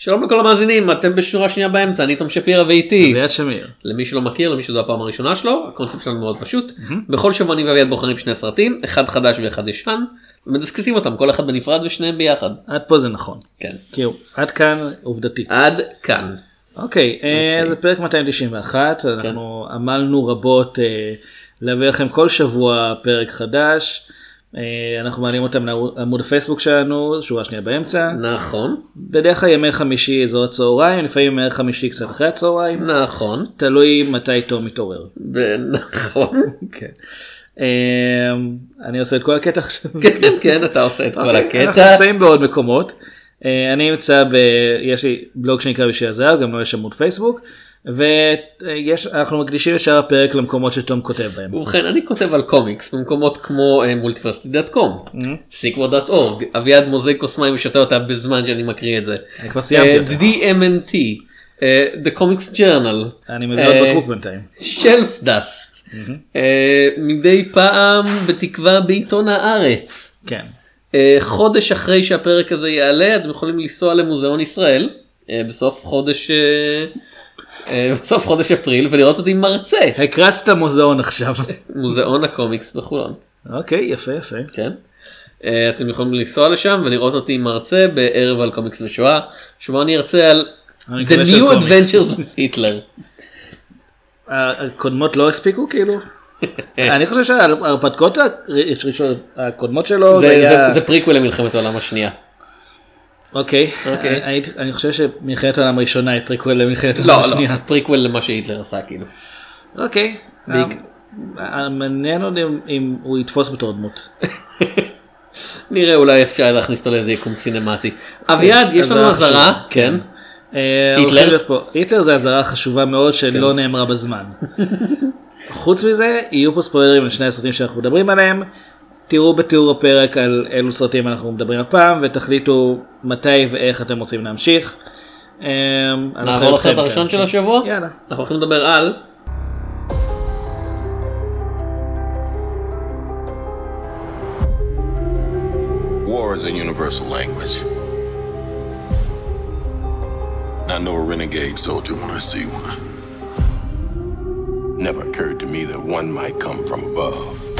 שלום לכל המאזינים אתם בשורה שנייה באמצע אני תום שפירא ואיתי אביעד שמיר. למי שלא מכיר למי שזו הפעם הראשונה שלו הקונספט שלנו מאוד פשוט בכל שבוע אני ואביעד בוחרים שני סרטים אחד חדש ואחד ישן ומדסקסים אותם כל אחד בנפרד ושניהם ביחד עד פה זה נכון. כן כאילו עד כאן עובדתית. עד כאן אוקיי, אה, זה פרק 291 אנחנו עמלנו רבות אה, להביא לכם כל שבוע פרק חדש. אה, אנחנו מעלים אותם לעמוד הפייסבוק שלנו שורה שנייה באמצע. נכון בדרך כלל ימי חמישי אזור הצהריים לפעמים ימי חמישי קצת אחרי הצהריים. נכון תלוי מתי תום מתעורר. נכון כן. אה, אני עושה את כל הקטע עכשיו. כן כן אתה עושה את כל אוקיי, אנחנו הקטע נמצאים בעוד מקומות. אה, אני נמצא ב... יש לי בלוג שנקרא בשביל הזהב, גם לו יש עמוד פייסבוק. ויש אנחנו מקדישים ישר הפרק למקומות שתום כותב בהם. ובכן אני כותב על קומיקס במקומות כמו אה, מולטיברסיטי.קום סיקוור.אורג אביעד מוזג כוס מים ושותה אותה בזמן שאני מקריא את זה. אני כבר סיימתי אה, אותה. DMNT, אה, The Comics Journal, אני מביא עוד בקבוק בינתיים. שלף דאסט, מדי פעם בתקווה בעיתון הארץ. כן. חודש אחרי שהפרק הזה יעלה אתם יכולים לנסוע למוזיאון ישראל בסוף חודש בסוף חודש אפריל ולראות אותי מרצה הקרצת מוזיאון עכשיו. מוזיאון הקומיקס בחולון. אוקיי יפה יפה. כן. אה, אתם יכולים לנסוע לשם ולראות אותי מרצה בערב על קומיקס ושואה שבו אני ארצה על The New. Adventures of Hitler. הקודמות לא הספיקו כאילו? אני חושב שההרפתקאות הראשונות- הקודמות שלו זה- זה היה... זה- זה פריקוול למלחמת העולם השנייה. אוקיי. אוקיי. אני- אני חושב שמלחמת העולם הראשונה היא פריקוול למלחמת לא העולם לא השנייה. פריקוול למה שהיטלר עשה כאילו. אוקיי. אה, מעניין אותי אם- הוא יתפוס בתור דמות. נראה אולי אפשר להכניס אותו לאיזה יקום סינמטי. אביעד יש לנו אזהרה חשובה. כן. אה, היטלר? היטלר זה אזהרה חשובה מאוד שלא נאמרה בזמן. חוץ מזה יהיו פה ספוילרים לשני הסרטים שאנחנו מדברים עליהם. תראו בתיאור הפרק על אילו סרטים אנחנו מדברים הפעם ותחליטו מתי ואיך אתם רוצים להמשיך. אנחנו נעבור לסרט. הראשון של השבוע? יאללה. אנחנו הולכים לדבר על War is a universal language. I know a renegade soldier when I see one. Never occurred to me that one might come from above.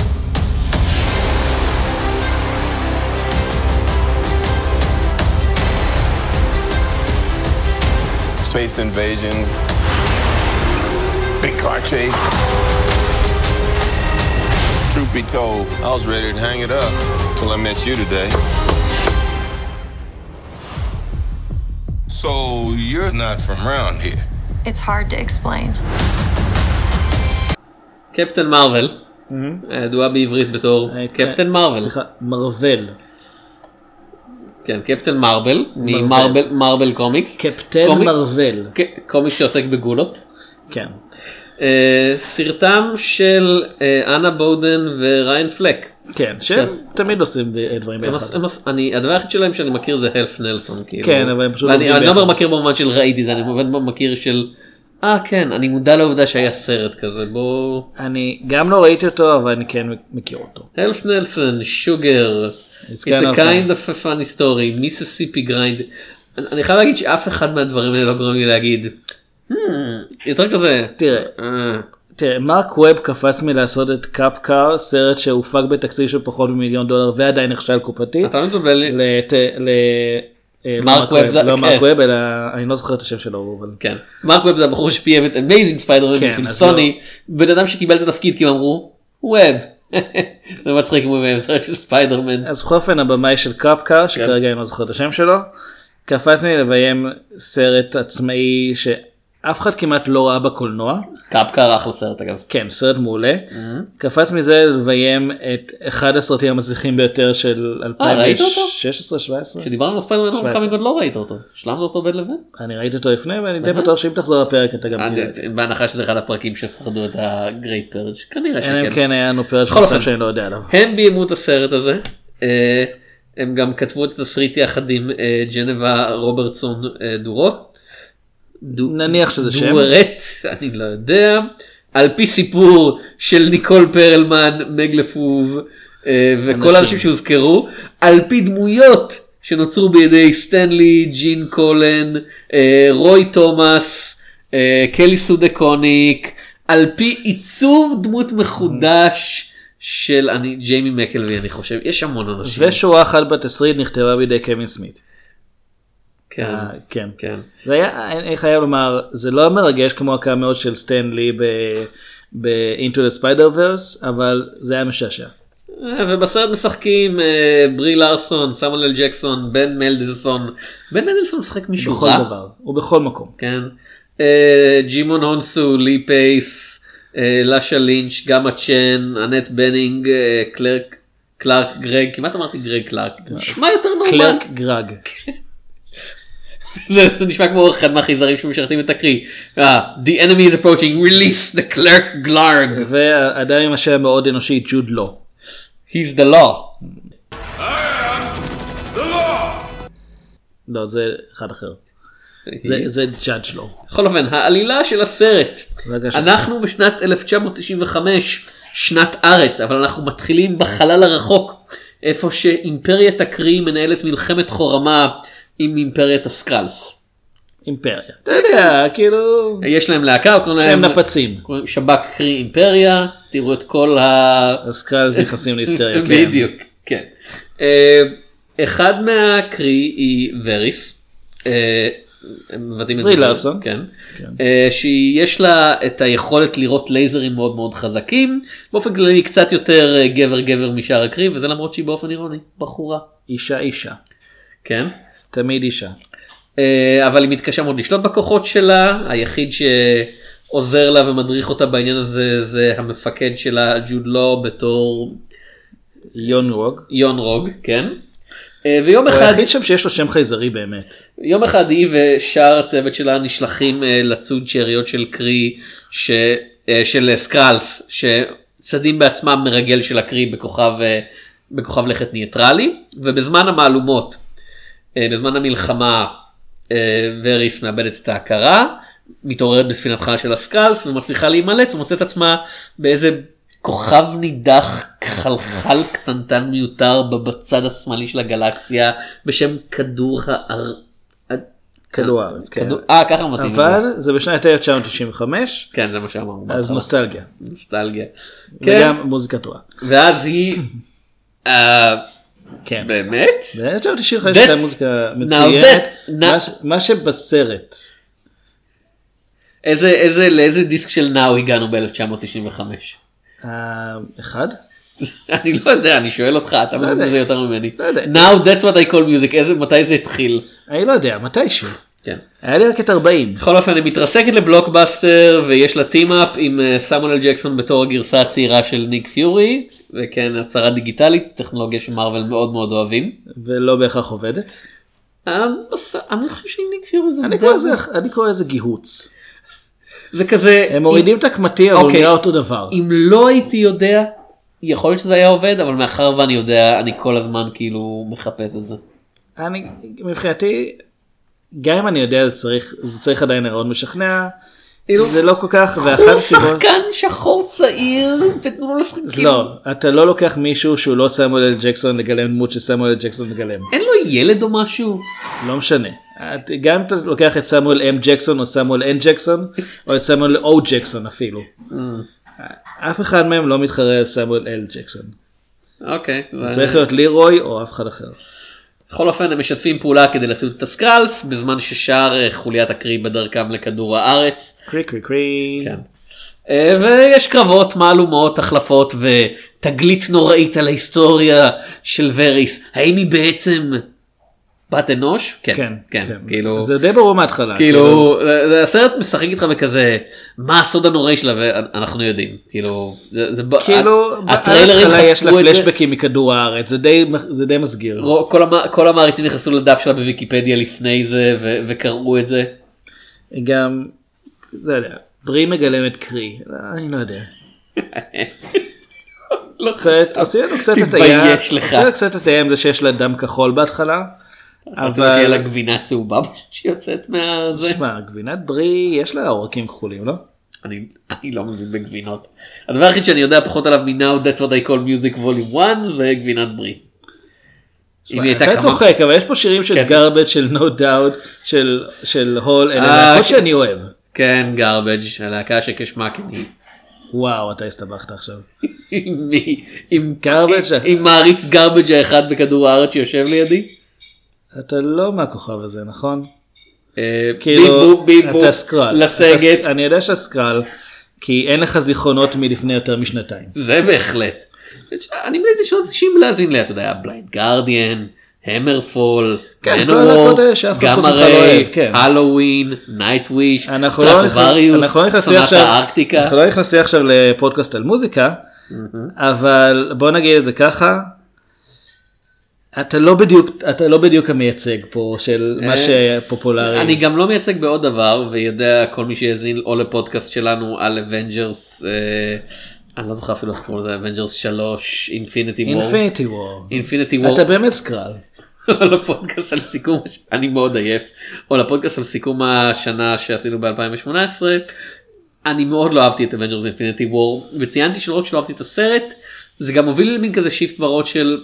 Space invasion, big car chase. Truth be told, I was ready to hang it up till I met you today. So you're not from around here. It's hard to explain. קפטן מרוויל. הידועה בעברית בתור אה, קפטן מרוויל. סליחה, מרוול. כן קפטן מרבל. ממרבל מרבל קומיקס. קפטן מרוול. ק- קומיקס שעוסק בגולות. כן. אה, סרטם של אה, אנה בודן וריין פלק. כן, שהם תמיד עושים דברים ביחד. הדבר היחיד שלהם שאני מכיר זה Half Nelson כאילו. כן, אבל הם פשוט אני לא. מכיר במובן של ראיתי את זה אני מכיר של. אה כן אני מודע לעובדה שהיה סרט כזה בוא. אני גם לא ראיתי אותו אבל אני כן מכיר אותו. Half Nelson Sugar. It's It's a kind of a funny story Mississippi Grind. אני חייב להגיד שאף אחד מהדברים האלה לא גורם לי להגיד. "Hmm", יותר כזה. תראה, "אה, תראה, מרק ווב קפץ מלעשות את Cop Car, סרט שהופק בתקציב של פחות ממיליון דולר ועדיין נכשל קופתית. אתה לא מתבלבל לי. אה, לא מרק ווב זה- לא כן. מרק ווב, אלא אני לא זוכר את השם שלו, אבל... כן. מרק ווב זה הבחור שביים את Amazing ספיידרמן כן, בשביל אז סוני. בן אדם שקיבל את התפקיד כי הם אמרו ווב. זה מצחיק אם הוא סרט של ספיידרמן. אז בכל אופן הבמאי של Cop Car, שכרגע אני לא זוכר את השם שלו, קפץ לי לביים סרט עצמאי שאף אחד כמעט לא ראה בקולנוע. Cop Car אחלה סרט אגב. כן, סרט מעולה. קפץ מזה לביים את אחד הסרטים המצליחים ביותר של אה, ראית אותו? 2016-2017. כשדיברנו על ספיידרמן 17. Homecoming עוד לא ראית אותו. השלמת אותו בין לבין? אני ראיתי אותו לפני ואני די בטוח שאם תחזור לפרק אתה גם תראה. אה, בהנחה שזה אחד הפרקים ששרדו את ה Great Purge כנראה אלא אם שכן. כן היה לנו נוסף אופן. שאני לא יודע עליו. הם ביימו את הסרט הזה. אה, הם גם כתבו את התסריט יחד עם אה, ג'נבה רוברטסון אה, דורו. דו- נניח שזה שם. דוארט, אני לא יודע. על פי סיפור של ניקול פרלמן, מגלפוב אה, וכל אנשים. האנשים שהוזכרו, על פי דמויות שנוצרו בידי סטנלי, ג'ין קולן, אה, רוי תומאס, אה, קלי סודקוניק, על פי עיצוב דמות מחודש של אני ג'יימי מקלווי אני חושב יש המון אנשים. ושורה אחת בתסריט נכתבה בידי קווין סמית. כן, אה, כן. כן. זה היה, אני חייב לומר, זה לא מרגש כמו הקאמאות של סטן לי ב-Into the Spider Verse, אבל זה היה משעשע. אה, ובסרט משחקים אה, ברי לארסון, סמואל ג'קסון, בן מלדלסון. בן מלדלסון משחק מישהו בכל רע. דבר, ובכל מקום. כן. דג'ימון הונסו, לי פייס, לשאנה לינץ', גמה צ'ן, אנט בנינג, קלרק, קלארק גרג, כמעט אמרתי גרג קלארק. נשמע יותר נורמל. קלרק גרג. זה נשמע כמו אחד מהחייזרים שמשרתים את הקרי. אה, The enemy is approaching, release the clerk glarg. והאדם עם השם המאוד אנושי, ג'וד לאו. He's the law. לא, זה אחד אחר. זה- זה ג'אדג' לא. בכל אופן, העלילה של הסרט. אנחנו בשנת 1995, שנת ארץ, אבל אנחנו מתחילים בחלל הרחוק, איפה שאימפריית הקרי מנהלת מלחמת חורמה עם אימפריית הסקרלס. אימפריה. אתה יודע, כאילו, יש להם להקה, קוראים שהם להם נפצים. קוראים שב"כ קרי אימפריה, תראו את כל ה... הסקרלס נכנסים להיסטריה. כן. בדיוק, כן. אה, אחד מהקרי היא וריס. אה, ברי זה. לארסון. כן. אה, שיש לה את היכולת לראות לייזרים מאוד מאוד חזקים. באופן כללי קצת יותר גבר גבר משאר הקרי וזה למרות שהיא באופן אירוני בחורה. אישה אישה. כן. תמיד אישה. אה, אבל היא מתקשה מאוד לשלוט בכוחות שלה, היחיד שעוזר לה ומדריך אותה בעניין הזה זה המפקד שלה ג'וד לו בתור יון רוג. יון רוג, כן. אה, ויום הוא אחד, היחיד שם שיש לו שם חייזרי באמת. יום אחד היא ושאר הצוות שלה נשלחים אה, לצוד שאריות של קרי, ש, של Skrulls, שצדים בעצמם מרגל של הקרי בכוכב, בכוכב לכת ניטרלי, ובזמן המהלומות, בזמן המלחמה, אה, וריס מאבדת את ההכרה, מתעוררת בספינתם של ה Skrulls ומצליחה להימלט ומוצאת עצמה באיזה כוכב נידח חלחל קטנטן מיותר בצד השמאלי של הגלקסיה בשם כדור האר... כדור הארץ, כן. אה ככה מתאים. אבל זה בשנת 1995, כן זה מה שאמרנו. אז. נוסטלגיה. נוסטלגיה. כן. וגם מוזיקה טובה. ואז היא... אה, כן. באמת? ב-1995 That's- הייתה מוזיקה now מצוינת. that- now- מה שבסרט, איזה איזה לאיזה דיסק של נאו הגענו ב-1995? אחד? אני לא יודע אני שואל אותך אתה מבין יודע. בזה יותר ממני. לא יודע. Now that's what I call music מתי זה התחיל. אני לא יודע, מתישהו. כן. היה לי רק את 40. בכל אופן היא מתרסקת לבלוקבאסטר ויש לה טים-אפ עם אה, סמואל ג'קסון בתור הגרסה הצעירה של ניק פיורי וכן הצהרה דיגיטלית טכנולוגיה שמרוויל מאוד מאוד אוהבים. ולא בהכרח עובדת. אה, אני חושב שניק פיורי זה אני קורא לזה- אני קורא לזה גיהוץ. זה כזה הם מורידים את הקמטים אבל הוא אוקיי. נראה אותו דבר. אם לא הייתי יודע יכול להיות שזה היה עובד אבל מאחר ואני יודע אני כל הזמן כאילו מחפש את זה. אני מבחינתי גם אם אני יודע זה צריך זה צריך עדיין להיראות משכנע. זה לא כל כך ואחת הוא הסיבות. שחקן שחור צעיר ותנו לו לשחק כאילו לא אתה לא לוקח מישהו שהוא לא סמואל אל ג'קסון לגלם דמות שסמואל אל ג'קסון מגלם. אין לו ילד או משהו. לא משנה. גם אם אתה לוקח את סמואל אם ג'קסון או סמואל אן ג'קסון או את סמואל או ג'קסון אפילו. אף אחד מהם לא מתחרה על סמואל אל ג'קסון. אוקיי. צריך להיות לירוי או אף אחד אחר. בכל אופן הם משתפים פעולה כדי לצוד את הסקרלס בזמן ששאר אה, חוליית הקרי בדרכם לכדור הארץ. קרי קרי קרי. כן. אה, ויש קרבות מהלומות החלפות ותגלית נוראית על ההיסטוריה של וריס האם היא בעצם בת אנוש? כן, כן, כן, כאילו, זה די ברור מההתחלה. כאילו, זה- זה הסרט משחק איתך בכזה מה הסוד הנוראי שלה ואנחנו יודעים, כאילו, זה, זה, כאילו, הטריילרים בהתחלה יש לה חשפו. פלשבקים מכדור הארץ, זה די- זה די מסגיר. כל, המ... כל המעריצים נכנסו לדף שלה בוויקיפדיה לפני זה ו... וקראו את זה. גם, לא יודע, ברי מגלמת קרי, לא, אני לא יודע. עושים לנו קצת הטעיה, לא לנו קצת הטעיה עם זה שיש לה דם כחול בהתחלה. רצית שיהיה לה אבל, גבינה צהובה שיוצאת מהזה. שמע, גבינת ברי יש לה עורקים כחולים, לא? אני, אני לא מבין בגבינות. הדבר היחיד שאני יודע פחות עליו מ-Now That's what I call music volume 1 זה גבינת ברי. אם היא הייתה אתה כמה- צוחק, אבל יש פה שירים של כן. גרבג' של No Doubt, של- של הול, אלה אה, להקות כן. שאני אוהב. כן, garbage, הלהקה שכשמה כן היא. וואו, אתה הסתבכת עכשיו. עם מי? עם Garbage? עם מעריץ garbage האחד בכדור הארץ שיושב לידי? אתה לא מהכוכב הזה, נכון? אה, כאילו, אתה סקרל. לסגת. אני יודע שאתה סקרל, כי אין לך זיכרונות מלפני יותר משנתיים. זה בהחלט. אני מניתי שנות 90 להאזין לה, אתה יודע, בליינד גרדיאן, המרפול, לא אוהב, כן. הלואוין, נייט וויש, אנחנו נכ- סטרטובריוס, אנחנו לא נכנסים סונת עכשיו, הארקטיקה. אנחנו לא נכנסים עכשיו לפודקאסט על מוזיקה, אבל בוא נגיד את זה ככה, אתה לא בדיוק, אתה לא בדיוק המייצג פה של מה אה, שפופולרי. אני גם לא מייצג בעוד דבר ויודע כל מי שיאזין או לפודקאסט שלנו על Avengers, אני לא זוכר אפילו איך קוראים לזה, Avengers 3, Infinity War. Infinity War. Infinity War. אתה באמת Skrull. לפודקאסט על סיכום, אני מאוד עייף, או לפודקאסט על סיכום השנה שעשינו ב-2018. אני מאוד לא אהבתי את Avengers Infinity War וציינתי שלא רק שלא אהבתי את הסרט, זה גם הוביל למין כזה shift בראש של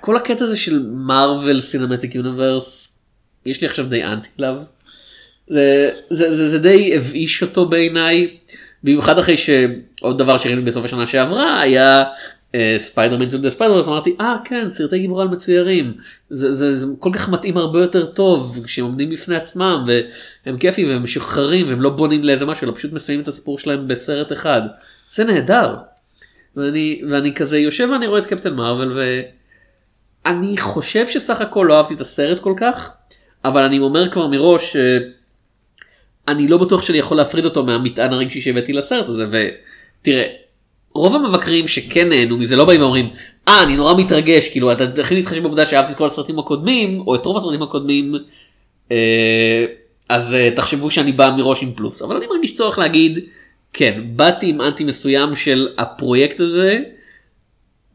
כל הקטע הזה של Marvel Cinematic Universe, יש לי עכשיו די אנטי אליו. זה, זה, זה, זה די הבאיש אותו בעיניי, במיוחד אחרי שעוד דבר שראינו בסוף השנה שעברה היה Spider-Man Into the Spider-Verse, אמרתי אה כן סרטי גיבורי על מצוירים, זה, זה, זה כל כך מתאים הרבה יותר טוב כשהם עומדים בפני עצמם והם כיפים והם משוחררים והם לא בונים לאיזה משהו אלא פשוט מסיימים את הסיפור שלהם בסרט אחד, זה נהדר. ואני, ואני כזה יושב ואני רואה את קפטן מרוויל ואני חושב שסך הכל לא אהבתי את הסרט כל כך, אבל אני אומר כבר מראש שאני לא בטוח שאני יכול להפריד אותו מהמטען הרגשי שהבאתי לסרט הזה ותראה רוב המבקרים שכן נהנו מזה לא באים ואומרים אה אני נורא מתרגש כאילו אתה תתחיל להתחשב בעובדה שאהבתי את כל הסרטים הקודמים או את רוב הסרטים הקודמים אה, אז אה, תחשבו שאני בא מראש עם פלוס. אבל אני מרגיש צורך להגיד כן באתי עם אנטי מסוים של הפרויקט הזה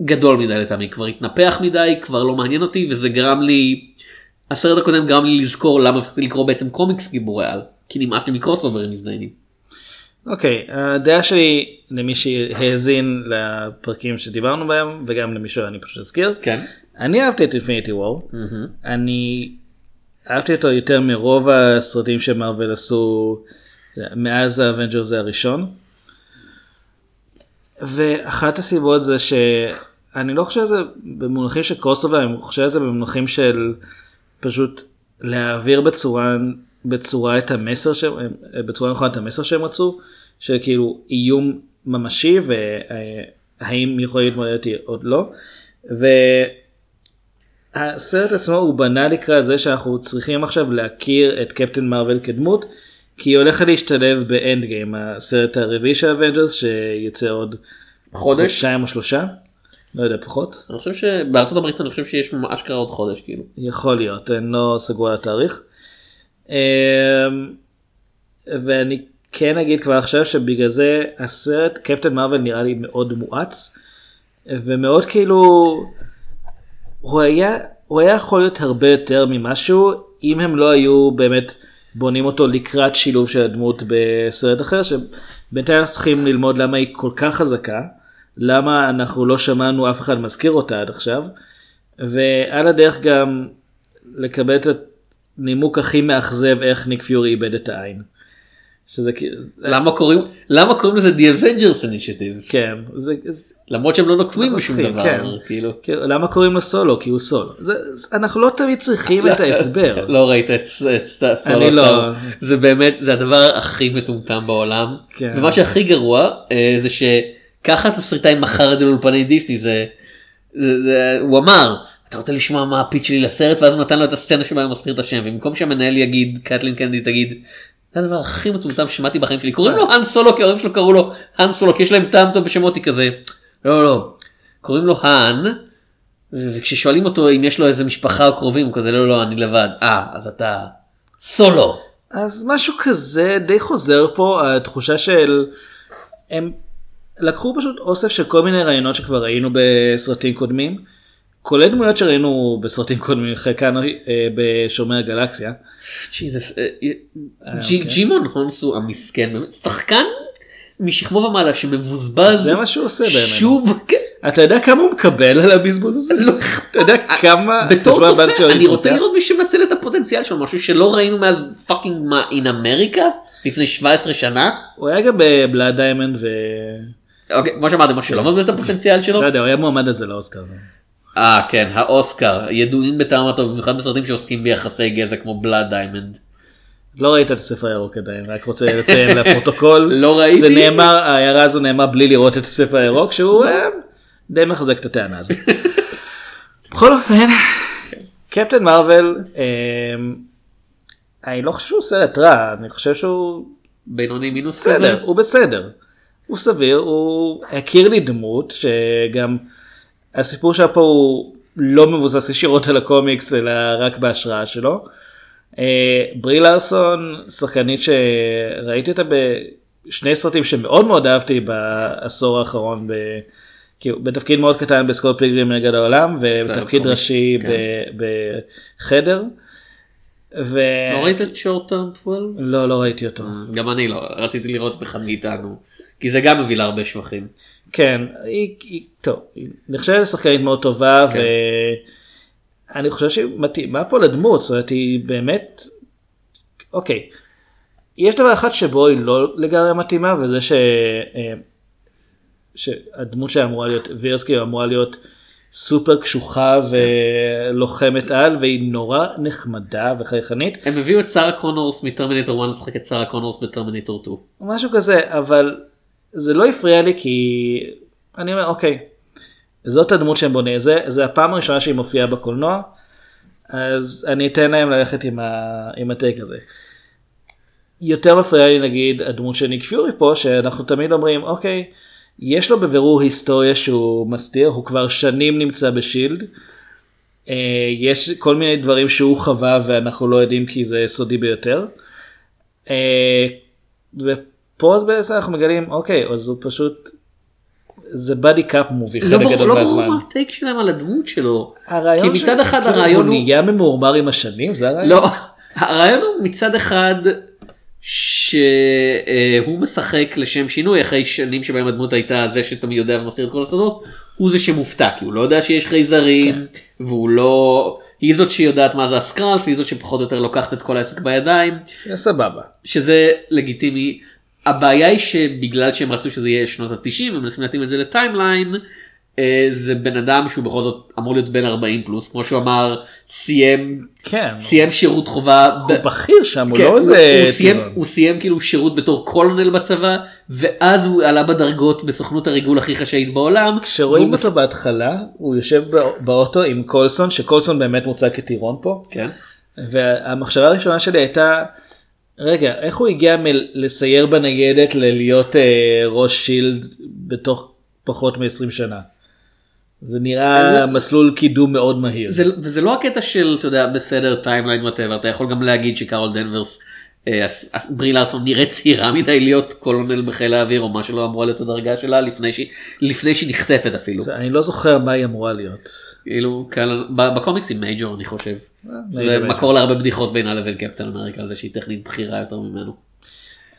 גדול מדי לטעמי כבר התנפח מדי כבר לא מעניין אותי וזה גרם לי הסרט הקודם גרם לי לזכור למה הפסקתי לקרוא בעצם קומיקס גיבורי על כי נמאס לי מקרוס אוברים מזדיינים. אוקיי, הדעה שלי למי שהאזין לפרקים שדיברנו בהם וגם למי שאני פשוט אזכיר. כן. אני אהבתי את Infinity War. אני אהבתי אותו יותר מרוב הסרטים שמרוויל עשו מאז ה Avengers הראשון. ואחת הסיבות זה שאני לא חושב על זה במונחים של crossover, אני חושב על זה במונחים של פשוט להעביר בצורה, בצורה את המסר שהם, בצורה נכונה את המסר שהם רצו, של כאילו איום ממשי והאם יכולים להתמודד איתי עוד לא. והסרט עצמו הוא בנה לקראת זה שאנחנו צריכים עכשיו להכיר את קפטן מרוויל כדמות, כי היא הולכת להשתלב ב Endgame, הסרט הרביעי של Avengers שיצא עוד חודש? חודשיים או שלושה, לא יודע פחות, אני חושב שבארצות הברית אני חושב שיש אשכרה עוד חודש כאילו. יכול להיות, אני לא סגור על התאריך. אמ, ואני כן אגיד כבר עכשיו שבגלל זה הסרט קפטן מרוויל נראה לי מאוד מואץ ומאוד כאילו הוא היה הוא היה יכול להיות הרבה יותר ממשהו אם הם לא היו באמת בונים אותו לקראת שילוב של הדמות בסרט אחר שבינתיים צריכים ללמוד למה היא כל כך חזקה למה אנחנו לא שמענו אף אחד מזכיר אותה עד עכשיו ועל הדרך גם לקבל את הנימוק הכי מאכזב איך ניק פיורי איבד את העין. שזה כאילו, למה קוראים למה קוראים לזה The Avengers Initiative כן, זה, זה למרות שהם לא נוקבים בשום דבר כן. כאילו. כאילו, למה קוראים לו סולו? כי הוא סולו. זה, זה, אנחנו לא תמיד צריכים את ההסבר. לא ראית את את סט- סולו אני לא. זה באמת זה הדבר הכי מטומטם בעולם כן. ומה שהכי גרוע אה, זה שככה התסריטאי מכר את זה לאולפני דיסני זה זה- זה- הוא אמר אתה רוצה לשמוע מה הפיץ שלי לסרט? ואז הוא נתן לו את הסצנה שבה הוא מסביר את השם במקום שהמנהל יגיד קטלין קנדי תגיד. זה הדבר הכי מטומטם ששמעתי בחיים שלי. קוראים לו האן סולו כי ההורים שלו קראו לו האן סולו כי יש להם טעם טוב בשמות היא כזה. לא לא. קוראים לו האן וכששואלים אותו אם יש לו איזה משפחה או קרובים הוא כזה לא לא אני לבד. אה אז אתה סולו. אז משהו כזה די חוזר פה, התחושה של... הם לקחו פשוט אוסף של כל מיני רעיונות שכבר ראינו בסרטים קודמים, כולל דמויות שראינו בסרטים קודמים, חלקן אה, בשומרי הגלקסיה. ג'יזוס, אה, אה, ג'י- ג'ימון הונסו המסכן באמת שחקן משכמו ומעלה שמבוזבז זה מה שהוא עושה באמת. שוב כן, אתה יודע כמה הוא מקבל על הבזבוז הזה? לא אתה יודע כמה... בתור צופה אני רוצה? לראות מישהו מנצל את הפוטנציאל שלו משהו שלא ראינו מאז fucking מה In America לפני 17 שנה הוא היה גם ב Blood Diamond ו... אוקיי כמו שאמרתי משהו שלא מבזבז את הפוטנציאל שלו לא יודע, הוא היה מועמד לזה לאוסקר. אה כן האוסקר ידועים בטעם הטוב במיוחד בסרטים שעוסקים ביחסי גזע כמו Blood Diamond. לא ראית את הספר הירוק עדיין, רק רוצה לציין לפרוטוקול. לא ראיתי. זה נאמר, ההערה הזו נאמרה בלי לראות את הספר הירוק, שהוא אה, די מחזק את הטענה הזאת. בכל אופן, קפטן מרוויל, אה, אני לא חושב שהוא סרט רע, אני חושב שהוא בינוני מינוס בסדר, כזה. הוא בסדר. הוא סביר, הוא הכיר לי דמות שגם הסיפור שלה פה הוא לא מבוסס ישירות על הקומיקס אלא רק בהשראה שלו. אה, ברי לארסון שחקנית שראיתי אותה בשני סרטים שמאוד מאוד אהבתי בעשור האחרון ב... כאילו, בתפקיד מאוד קטן בסקוט פיגרים נגד העולם ובתפקיד ראשי כן. ב- בחדר. ו... לא ראית את שורט טרם 12? לא, לא ראיתי אותו. גם אני לא רציתי לראות באחד מאיתנו כי זה גם מביא לה הרבה שבחים. כן, היא, היא טוב, היא נחשבת לשחקנית מאוד טובה כן. ואני חושב שהיא מתאימה פה לדמות, זאת אומרת היא באמת, אוקיי, יש דבר אחד שבו היא לא לגמרי מתאימה וזה ש... אה, שהדמות שלה אמורה להיות, וירסקי אמורה להיות סופר קשוחה ולוחמת על והיא נורא נחמדה וחייכנית, הם הביאו את שרה קונורס מטרמינטור 1 לשחק את שרה קונורס בטרמינטור 2. משהו כזה, אבל זה לא הפריע לי כי אני אומר אוקיי, זאת הדמות שהם בונים, זה, זה הפעם הראשונה שהיא מופיעה בקולנוע, אז אני אתן להם ללכת עם, ה, עם הטייק הזה. יותר מפריע לי נגיד הדמות של ניק פיורי פה, שאנחנו תמיד אומרים אוקיי, יש לו בבירור היסטוריה שהוא מסתיר, הוא כבר שנים נמצא בשילד. אה, יש כל מיני דברים שהוא חווה ואנחנו לא יודעים כי זה סודי ביותר. אה, אז בעצם אנחנו מגלים אוקיי אז הוא פשוט זה בדי קאפ מובי לא חלק גדול לא מהזמן. ברור מה הטייק שלהם על הדמות שלו. כי מצד אחד כאילו, הרעיון הוא הוא... נהיה ממורמר עם השנים זה הרעיון? לא, הרעיון הוא מצד אחד שהוא משחק לשם שינוי אחרי שנים שבהם הדמות הייתה זה שתמיד יודע ומסתיר את כל הסודות, הוא זה שמופתע כי הוא לא יודע שיש חייזרים כן. והוא לא... היא זאת שיודעת מה זה ה Skrulls והיא זאת שפחות או יותר לוקחת את כל העסק בידיים סבבה. שזה לגיטימי. הבעיה היא שבגלל שהם רצו שזה יהיה שנות התשעים הם מנסים להתאים את זה ל timeline. אה, זה בן אדם שהוא בכל זאת אמור להיות בן 40 פלוס כמו שהוא אמר סיים כן. סיים שירות חובה. הוא ב- בכיר שם הוא כן, לא הוא- איזה הוא סיים- טירון. הוא סיים כאילו שירות בתור קולונל בצבא ואז הוא עלה בדרגות בסוכנות הריגול הכי חשאית בעולם. כשרואים אותו בהתחלה הוא יושב בא- באוטו עם קולסון שקולסון באמת מוצג כטירון פה. כן. והמחשבה הראשונה שלי הייתה רגע איך הוא הגיע מלסייר בניידת ללהיות אה, ראש שילד בתוך פחות מ-20 שנה. זה נראה זה- מסלול קידום מאוד מהיר. זה, וזה לא הקטע של אתה יודע בסדר timeline whatever אתה יכול גם להגיד שקארול דנברס ברי לארסון נראית צעירה מדי להיות קולונל בחיל האוויר או מה שלא אמורה להיות הדרגה שלה לפני שהיא לפני שהיא נחטפת אפילו זה- אני לא זוכר מה היא אמורה להיות. כאילו בקומיקס היא מייג'ור אני חושב זה מייג'ור. מקור להרבה בדיחות בינה לבין קפטן אמריקה על זה שהיא טכנית בכירה יותר ממנו.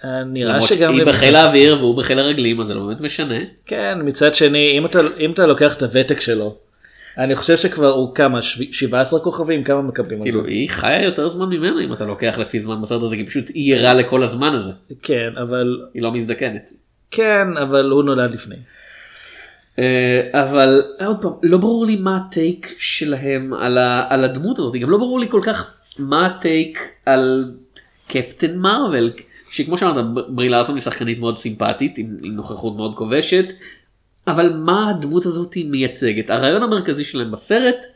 אה, נראה שגם שהיא למ- בחיל האוויר והוא בחיל הרגלים אז זה לא באמת משנה. כן מצד שני אם אתה אם אתה לוקח את הוותק שלו אני חושב שכבר הוא כמה, שב- 17 כוכבים, כמה מקבלים על זה? כאילו היא חיה יותר זמן ממנו אם אתה לוקח לפי זמן בסרט הזה כי פשוט היא ערה לכל הזמן הזה כן, אבל, היא לא מזדקנת. כן, אבל הוא נולד לפני. אה, אבל עוד פעם לא ברור לי מה הטייק שלהם על, ה, על הדמות הזאת גם לא ברור לי כל כך מה הטייק על קפטן מרוויל שכמו שאמרת ברי לארסון היא שחקנית מאוד סימפטית עם נוכחות מאוד כובשת אבל מה הדמות הזאת מייצגת הרעיון המרכזי שלהם בסרט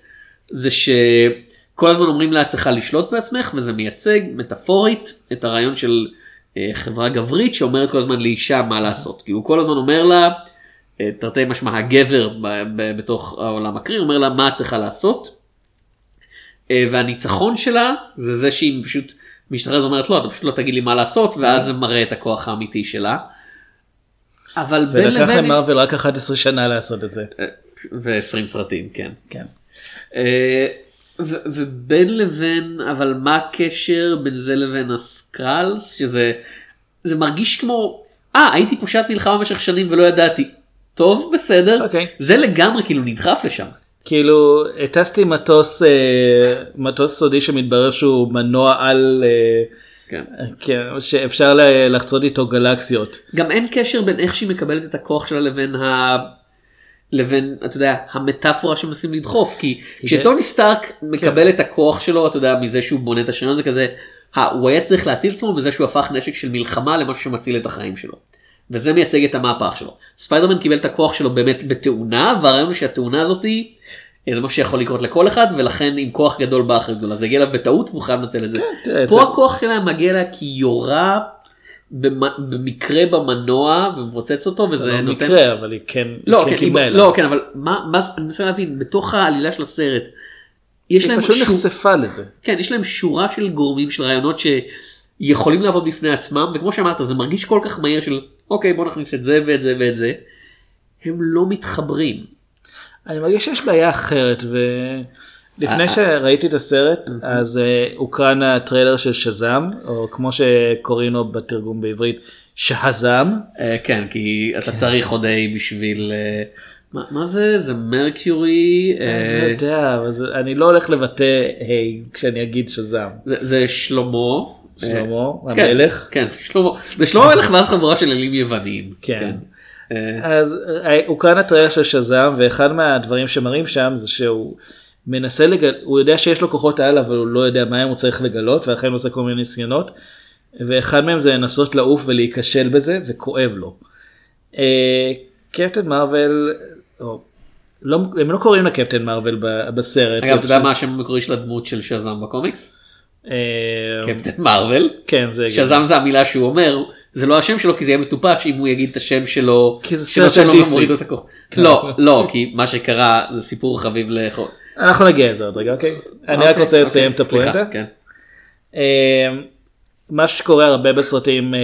זה שכל הזמן אומרים לה את צריכה לשלוט בעצמך וזה מייצג מטאפורית את הרעיון של אה, חברה גברית שאומרת כל הזמן לאישה מה לעשות כי הוא כל הזמן אומר לה אה, תרתי משמע הגבר בתוך העולם הקריא אומר לה מה את צריכה לעשות. אה, והניצחון שלה זה זה שהיא פשוט משתחררת ואומרת לא אתה פשוט לא תגיד לי מה לעשות ואז זה מראה את הכוח האמיתי שלה. אבל בין ולקח לבין למרוויל רק 11 שנה לעשות את זה. ו-20 סרטים כן. כן. אה, ובין לבין אבל מה הקשר בין זה לבין הסקרלס שזה זה מרגיש כמו אה הייתי פושט מלחמה במשך שנים ולא ידעתי טוב בסדר אוקיי. זה לגמרי כאילו נדחף לשם. כאילו הטסתי מטוס אה, מטוס סודי שמתברר שהוא מנוע על אה, כן. כן, שאפשר לחצות איתו גלקסיות. גם אין קשר בין איך שהיא מקבלת את הכוח שלה לבין ה... לבין אתה יודע המטאפורה שמנסים לדחוף כי כשטוני סטארק מקבל את הכוח שלו אתה יודע מזה שהוא בונה את השריון זה כזה "אה, הוא היה צריך להציל עצמו בזה שהוא הפך נשק של מלחמה למשהו שמציל את החיים שלו. וזה מייצג את המהפך שלו. ספיידרמן קיבל את הכוח שלו באמת בתאונה והרעיון הוא שהתאונה הזאתי אה, זה מה שיכול לקרות לכל אחד ולכן עם כוח גדול באה אחריות גדולה זה הגיע אליו בטעות והוא חייב לנצל את זה. תראה, פה הכוח שלה מגיע לה כי יורה במ- במקרה במנוע ומפוצץ אותו וזה לא נותן. מקרה אבל היא כן לא, כן כן, קיבלה היא-. לא, כן, אבל מה, מה, אני מנסה להבין, בתוך העלילה של הסרט, יש להם, פשוט שור- נחשפה לזה. כן, יש להם שורה של גורמים של רעיונות שיכולים לעבוד בפני עצמם, וכמו שאמרת, זה מרגיש כל כך מהיר של, אוקיי, בוא נכניס את זה ואת זה ואת זה, הם לא מתחברים. אני מרגיש שיש בעיה אחרת ולפני שראיתי את הסרט אז אה, הוקרן הטריילר של שזאם או כמו שקוראים לו בתרגום בעברית שהזאם. אה, כן, כי אתה צריך עוד A בשביל, אה, מה, זה, זה מרקיורי, אני לא אה, יודע אבל אני לא הולך לבטא היי כשאני אגיד שזאם. זה, זה שלמה. שלמה אה, כן, המלך. כן, זה שלמה, זה שלמה המלך ואז חבורה של אלים יווניים. כן. אה, אז אה, הוקרן הטריילר של שזאם ואחד מהדברים שמראים שם זה שהוא מנסה לגל... הוא יודע שיש לו כוחות על אבל הוא לא יודע מה הם הוא צריך לגלות ולכן הוא עושה כל מיני ניסיונות. ואחד מהם זה לנסות לעוף ולהיכשל בזה וכואב לו. אה, קפטן מרוויל, לא, הם לא קוראים לה קפטן מרוויל בסרט. אגב, אתה יודע מה השם המקורי של הדמות של שזם בקומיקס? קפטן מרוויל. כן זה שזם זה המילה שהוא אומר, זה לא השם שלו כי זה יהיה מטופש אם הוא יגיד את השם שלו. כי זה סרט של את הכוח. לא, לא, כי מה שקרה זה סיפור חביב לאכול. אנחנו נגיע לזה עוד רגע אוקיי. אני רק אוקיי, רוצה לסיים את אוקיי, הפואנטה. כן. אה, מה שקורה הרבה בסרטים, אה,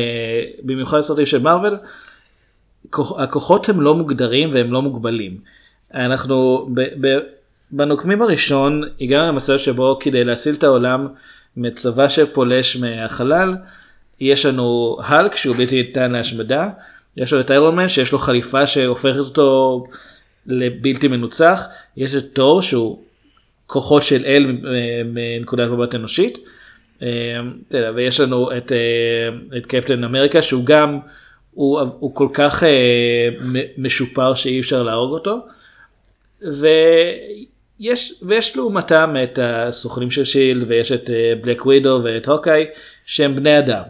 במיוחד סרטים של מארוול, כוח- הכוחות הם לא מוגדרים והם לא מוגבלים. אנחנו בנוקמים הראשון הגענו למצב שבו כדי להציל את העולם מצבא שפולש מהחלל, יש לנו האלק שהוא בלתי ניתן להשמדה, יש לו את איירון מן שיש לו חליפה שהופכת אותו לבלתי מנוצח, יש את תור שהוא כוחות של אל מנקודת מבט אנושית. אה, ויש לנו את, אה, את קפטן אמריקה שהוא גם, הוא, הוא כל כך אה, משופר שאי אפשר להרוג אותו. ויש, ויש לעומתם את הסוכנים של שילד ויש את בלק ווידו ואת הוקאי שהם בני אדם.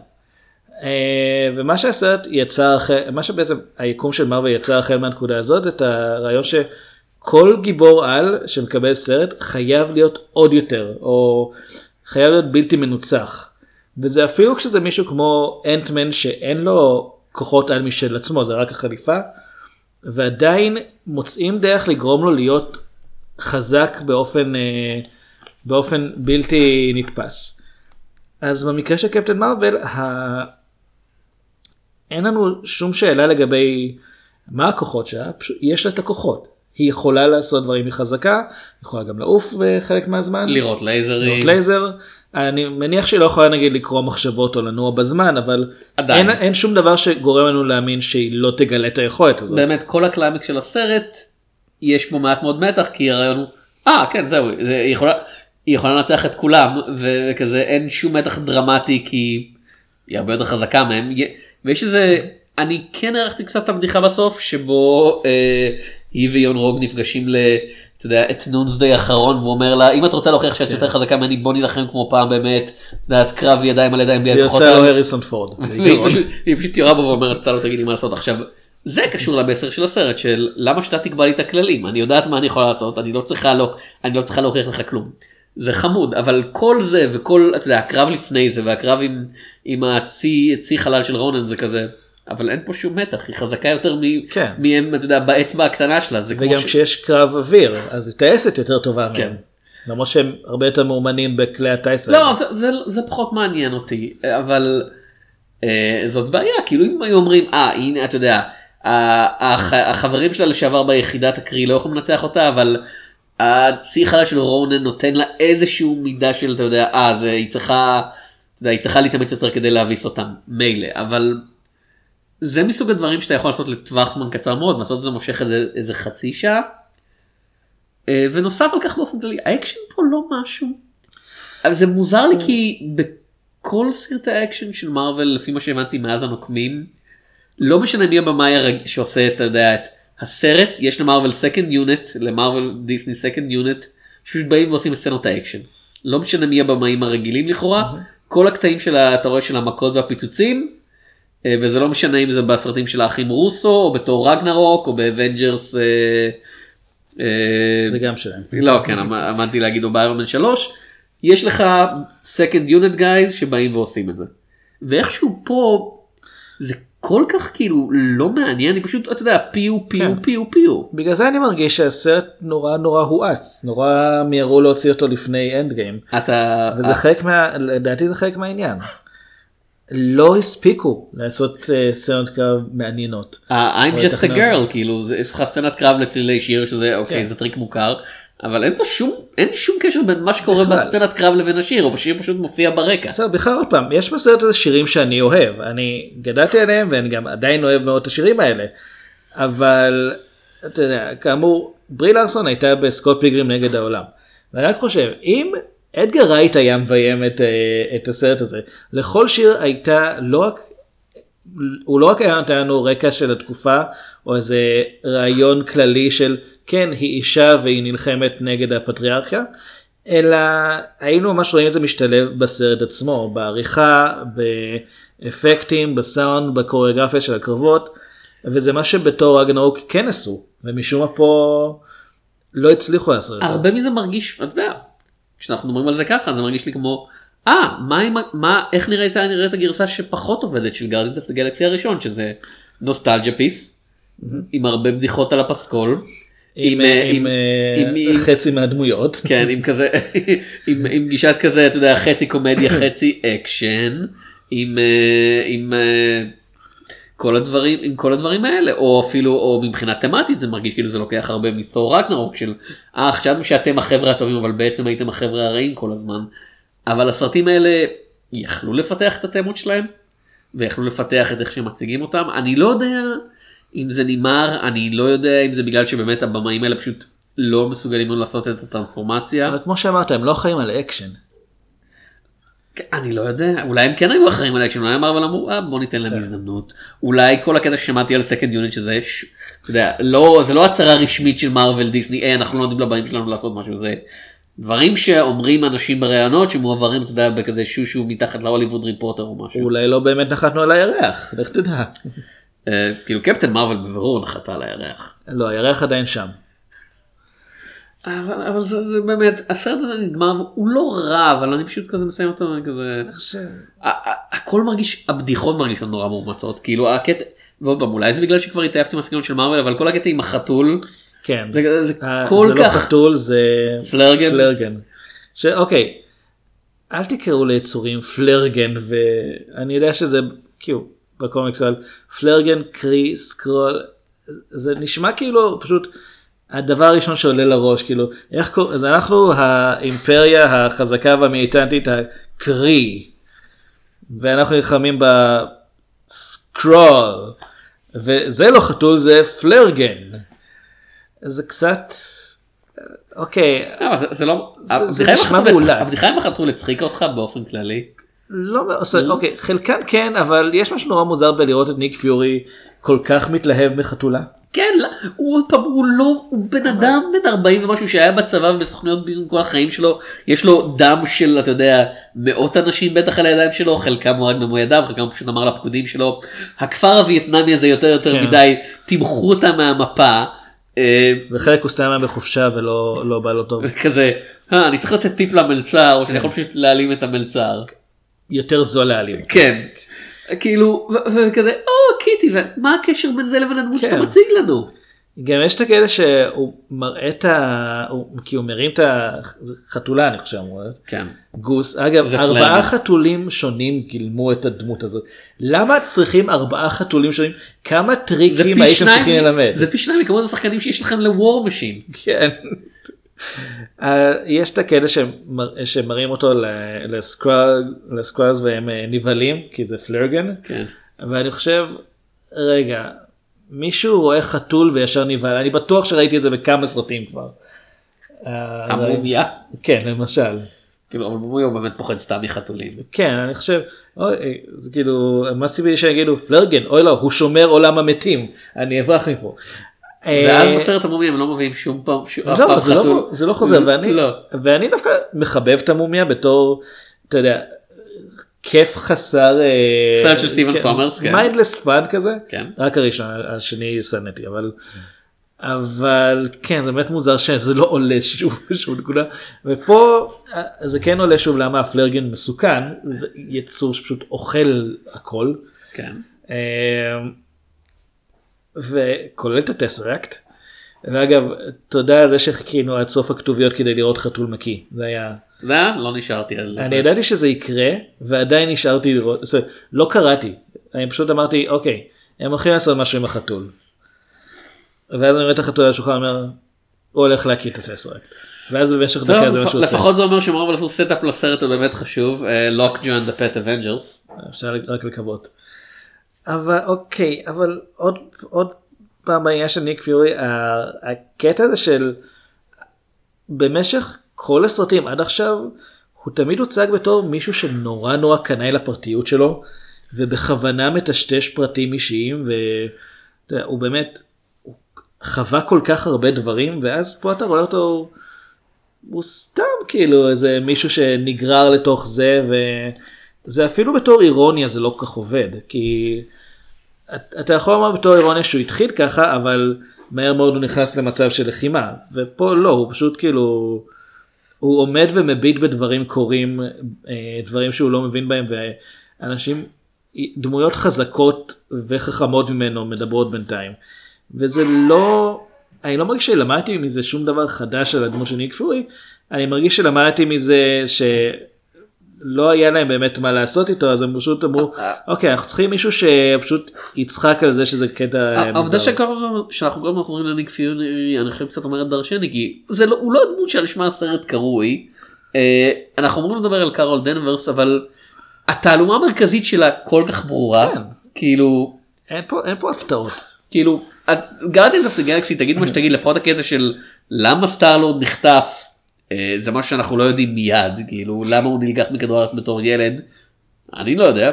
אה, ומה שהסרט יצר אחרי, מה שבעצם היקום של מרוויל יצר החל מהנקודה הזאת זה את הרעיון שכל גיבור על שמקבל סרט חייב להיות עוד יותר או חייב להיות בלתי מנוצח. וזה אפילו כשזה מישהו כמו אנטמן שאין לו כוחות על משל עצמו זה רק החליפה ועדיין מוצאים דרך לגרום לו להיות חזק באופן אה, באופן בלתי נתפס. אז במקרה של קפטן מרוויל. אין לנו שום שאלה לגבי מה הכוחות שלה, יש לה את הכוחות. היא יכולה לעשות דברים, היא חזקה, יכולה גם לעוף בחלק מהזמן, לראות לייזרים. לראות לייזר. אני מניח שהיא לא יכולה נגיד לקרוא מחשבות או לנוע בזמן, אבל עדיין. אין, אין שום דבר שגורם לנו להאמין שהיא לא תגלה את היכולת הזאת. באמת כל הקליימקס של הסרט יש פה מעט מאוד מתח כי הרעיון הוא אה כן זהו זה, היא יכולה היא יכולה לנצח את כולם וכזה אין שום מתח דרמטי כי היא הרבה יותר חזקה מהם ויש איזה אני כן הערכתי קצת את הבדיחה בסוף שבו אה, היא ויון רוג נפגשים ל... אתה יודע, את נונסדיי האחרון והוא אומר לה אם את רוצה להוכיח שאת יותר חזקה ממני בוא נילחם כמו פעם באמת, את יודעת, קרב ידיים על ידיים בלי והיא הכוחות עושה לו האלה." הריסון פורד. והיא היא פשוט יורה בו ואומרת אתה לא תגיד לי מה לעשות עכשיו זה קשור למסר של הסרט של למה שאתה תקבע לי את הכללים אני יודעת מה אני יכולה לעשות אני לא צריכה לא אני לא צריכה להוכיח לך כלום. זה חמוד אבל כל זה וכל אתה יודע הקרב לפני זה והקרב עם עם הצי צי חלל של רונן זה כזה אבל אין פה שום מתח היא חזקה יותר מ- כן. מהם אתה יודע באצבע הקטנה שלה זה כמו וגם ש- כשיש קרב אוויר אז היא טייסת יותר טובה כן. מהם. למרות שהם הרבה יותר מאומנים בכלי הטייס האלה. לא, זה, זה, זה פחות מעניין אותי, אבל אה, זאת בעיה, כאילו אם היו אומרים, אה, הנה, אתה יודע, הח, החברים שלה לשעבר ביחידת הקרי לא יכולים לנצח אותה, אבל הצי חלל של רונן נותן לה איזשהו מידה של, אתה יודע, אה, זה, היא צריכה, אתה יודע, היא צריכה להתאמץ יותר כדי להביס אותם, מילא, אבל זה מסוג הדברים שאתה יכול לעשות לטווח זמן קצר מאוד, לעשות את זה מושך איזה, איזה חצי שעה. אה, ונוסף על כך באופן כללי, האקשן פה לא משהו. אבל זה מוזר לי כי בכל סרטי האקשן של מארוול לפי מה שהבנתי מאז הנוקמים לא משנה מי הבמאי שעושה את, אתה יודע, את הסרט יש למארוול second unit למארוול דיסני second unit שפשוט באים ועושים את סצנות האקשן. לא משנה מי הבמאים הרגילים לכאורה כל הקטעים של אתה רואה של המכות והפיצוצים אה, וזה לא משנה אם זה בסרטים של האחים רוסו או ב Thor Ragnarok או ב Avengers. אה, אה, זה גם שלהם. לא כן עמ- עמדתי להגיד או ב Iron Man 3 יש לך second unit guys שבאים ועושים את זה. ואיכשהו פה זה כל כך כאילו לא מעניין אני פשוט אתה יודע פיו פיו כן. פיו פיו. בגלל זה אני מרגיש שהסרט נורא נורא הואץ נורא מיהרו להוציא אותו לפני Endgame אתה וזה חלק מה... לדעתי זה חלק מהעניין. לא הספיקו לעשות אה, סצנות קרב מעניינות. I'm just a girl כאילו יש לך סצנת קרב לצלילי שיר שזה אוקיי כן. זה טריק מוכר אבל אין פה שום אין שום קשר בין מה שקורה. בסצנת קרב לבין השיר או השיר פשוט מופיע ברקע. בסדר, בכלל עוד פעם, יש בסרט הזה שירים שאני אוהב, אני גדלתי עליהם ואני גם עדיין אוהב מאוד את השירים האלה, אבל אתה יודע, כאמור, ברי לארסון הייתה בסקוט פילגרים נגד העולם. ואני רק חושב, אם אדגר רייט היה מביים את, אה, את הסרט הזה, לכל שיר הייתה לא רק, הוא לא רק היה נותן לנו רקע של התקופה, או איזה רעיון כללי של כן, היא אישה והיא נלחמת נגד הפטריארכיה, אלא היינו ממש רואים את זה משתלב בסרט עצמו, בעריכה, באפקטים, בסאונד, בקוריאוגרפיה של הקרבות, וזה מה שבתור רגנרוק כן עשו, ומשום מה פה לא הצליחו לעשות את זה. הרבה מזה מרגיש, אתה יודע, כשאנחנו מדברים על זה ככה, זה מרגיש לי כמו, אה, מה, מה, איך נראית, נראית הגרסה שפחות עובדת של Guardians of ה Galaxy הראשון, שזה nostalgia piece, עם הרבה בדיחות על הפסקול, עם, אה, עם, אה, עם- עם- חצי מהדמויות. כן, עם כזה, עם, עם גישת כזה, אתה יודע, חצי קומדיה, חצי אקשן, עם, אה, עם אה, כל הדברים, עם כל הדברים האלה, או אפילו, או מבחינה תמטית זה מרגיש כאילו זה לוקח הרבה מ Thor Ragnarok של, אה, חשבנו שאתם החבר'ה הטובים, אבל בעצם הייתם החבר'ה הרעים כל הזמן. אבל הסרטים האלה יכלו לפתח את התמות שלהם, ויכלו לפתח את איך שהם מציגים אותם. אני לא יודע אם זה נגמר, אני לא יודע אם זה בגלל שבאמת הבמאים האלה פשוט לא מסוגלים לעשות את הטרנספורמציה. אבל כמו שאמרת, הם לא חיים על אקשן. כן, אני לא יודע, אולי הם כן היו אחראים על אקשן, אולי הם אמרו, אה, בוא ניתן להם הזדמנות. אולי כל הקטע ששמעתי על second unit שזה, ש... אתה יודע, לא, זה לא הצהרה רשמית של מארוול דיסני, אה, אנחנו לא נותנים לבאים שלנו לעשות משהו, זה דברים שאומרים אנשים בראיונות שמועברים, אתה יודע, בכזה שושו מתחת להוליווד ריפורטר או משהו. אולי לא באמת נחתנו על הירח, לך תדע. אה, כאילו קפטן מארוול בבירור נחתה על הירח. לא, הירח עדיין שם. אבל, אבל זה, זה באמת, הסרט הזה נגמר, הוא לא רע, אבל אני פשוט כזה מסיים אותו, אני כזה... ה- הכל מרגיש, הבדיחות מרגישות נורא מאומצות, כאילו הקטע, ועוד פעם, אולי זה בגלל שכבר התעייפתי מהסגנון של מארוול, אבל כל הקטע עם החתול, כן. זה, זה אה, כל זה לא כך... חתול, זה פלרגן? פלרגן. ש... אוקיי, אל תקראו ליצורים פלרגן, ואני יודע שזה, כאילו, בקומיקס על פלרגן, קרי, סקרול, זה נשמע כאילו פשוט הדבר הראשון שעולה לראש, כאילו, איך קוראים, אז אנחנו האימפריה החזקה והמיליטנטית הקרי, ואנחנו נלחמים בסקרול, וזה לא חתול, זה פלרגן. זה קצת אוקיי לא, זה- לא. הבדיחה עם החתול הצחיקה אותך באופן כללי. לא עושה אוקיי חלקן כן אבל יש משהו נורא מוזר בלראות את ניק פיורי כל כך מתלהב מחתולה. כן, לא, הוא עוד פעם, הוא לא, הוא בן אדם בן 40 ומשהו שהיה בצבא ובסוכניות ביון כל החיים שלו, יש לו דם של, אתה יודע, מאות אנשים בטח על הידיים שלו, חלקם הוא רק במו ידיו, חלקם פשוט אמר לפקודים שלו, הכפר הווייטנמי הזה יותר יותר כן. מדי, תמחו אותה מהמפה, אה, וחלק הוא סתם היה בחופשה ולא לא בא לו טוב. כזה, אה, אני צריך לתת טיפ למלצר, או שאני יכול פשוט להעלים את המלצר. יותר זול להעלים. כן. כאילו, וכזה, או קיטי, ומה הקשר בין זה לבין הדמות שאתה כן. מציג לנו? גם יש את הכאלה שהוא מראה את ה... הוא- כי הוא מרים את החתולה אני חושב אמור להיות. כן. גוס אגב ארבעה. חתולים שונים גילמו את הדמות הזאת למה צריכים ארבעה חתולים שונים כמה טריקים הייתם צריכים ללמד. זה פי שניים מכמות השחקנים שיש לכם ל War Machine. כן. אה, יש את הקטע שמר- שמראים אותו ל- ל Skrull- ל Skrulls והם אה, נבהלים כי זה Flerken כן. ואני חושב רגע מישהו רואה חתול וישר נבהל אני בטוח שראיתי את זה בכמה סרטים כבר. אה, המומיה. כן למשל. כאילו אבל מומיה הוא באמת פוחד סתם מחתולים. כן אני חושב אוי, זה כאילו מצידי שיגידו Flerken אוי לא הוא שומר עולם המתים אני אברח מפה. ואז אה, בסרט המומיה הם לא מביאים שום פעם שום- לא, זה. לא, זה לא חוזר ואני, לא. ואני דווקא מחבב את המומיה בתור אתה יודע כיף חסר סרט של סטיבן סומרס, כן. mindless fun כזה כן. רק הראשון השני שנאתי אבל אבל כן זה באמת מוזר שזה לא עולה שוב בשום נקודה ופה אה, זה כן עולה שוב למה הפלרגן מסוכן זה יצור שפשוט אוכל הכל. כן. וכולל את הטסרקט. ואגב תודה על זה שחיכינו עד סוף הכתוביות כדי לראות חתול מקיא זה היה אתה יודע? לא נשארתי על אני זה. ידעתי שזה יקרה ועדיין נשארתי לראות זאת אומרת, לא קראתי אני פשוט אמרתי אוקיי הם הולכים לעשות משהו עם החתול. ואז אני רואה את החתול על השולחן אומר הוא הולך להקיא את ה Tesseract. ואז במשך דקה זה מה שהוא עושה. לפחות זה אומר שמרוויל עשו setup לסרט הבאמת חשוב, Lockjaw and the Pet Avengers. אפשר רק לקוות. אבל אוקיי אבל עוד עוד פעם בעניין של ניק פיורי הקטע הזה של במשך כל הסרטים עד עכשיו הוא תמיד הוצג בתור מישהו שנורא נורא קנאי לפרטיות שלו ובכוונה מטשטש פרטים אישיים והוא באמת הוא חווה כל כך הרבה דברים ואז פה אתה רואה אותו הוא סתם כאילו איזה מישהו שנגרר לתוך זה וזה אפילו בתור אירוניה זה לא כל כך עובד כי את- אתה יכול לומר בתור אירוניה שהוא התחיל ככה אבל מהר מאוד הוא נכנס למצב של לחימה ופה לא הוא פשוט כאילו הוא עומד ומביט בדברים קורים אה, דברים שהוא לא מבין בהם ואנשים דמויות חזקות וחכמות ממנו מדברות בינתיים. וזה לא אני לא מרגיש שלמדתי מזה שום דבר חדש על הדמות של ניק פורי אני מרגיש שלמדתי מזה שלא היה להם באמת מה לעשות איתו אז הם פשוט אמרו אוקיי אנחנו צריכים מישהו שפשוט יצחק על זה שזה קטע אה, העובדה מוזר. הזמן- שאנחנו כל הזמן חוזרים לניק פיורי אני חושב קצת אומרת דרשני כי זה לא הוא לא הדמות שלשמה הסרט קרוי. אה, אנחנו אמורים לדבר על קארול דנברס אבל התעלומה המרכזית שלה כל כך ברורה כן. כאילו אין פה אין פה הפתעות. כאילו Guardians of the Galaxy תגיד מה שתגיד לפחות הקטע של למה סטארלורד נחטף אה, זה משהו שאנחנו לא יודעים מיד כאילו למה הוא נלקח מכדור הארץ בתור ילד אני לא יודע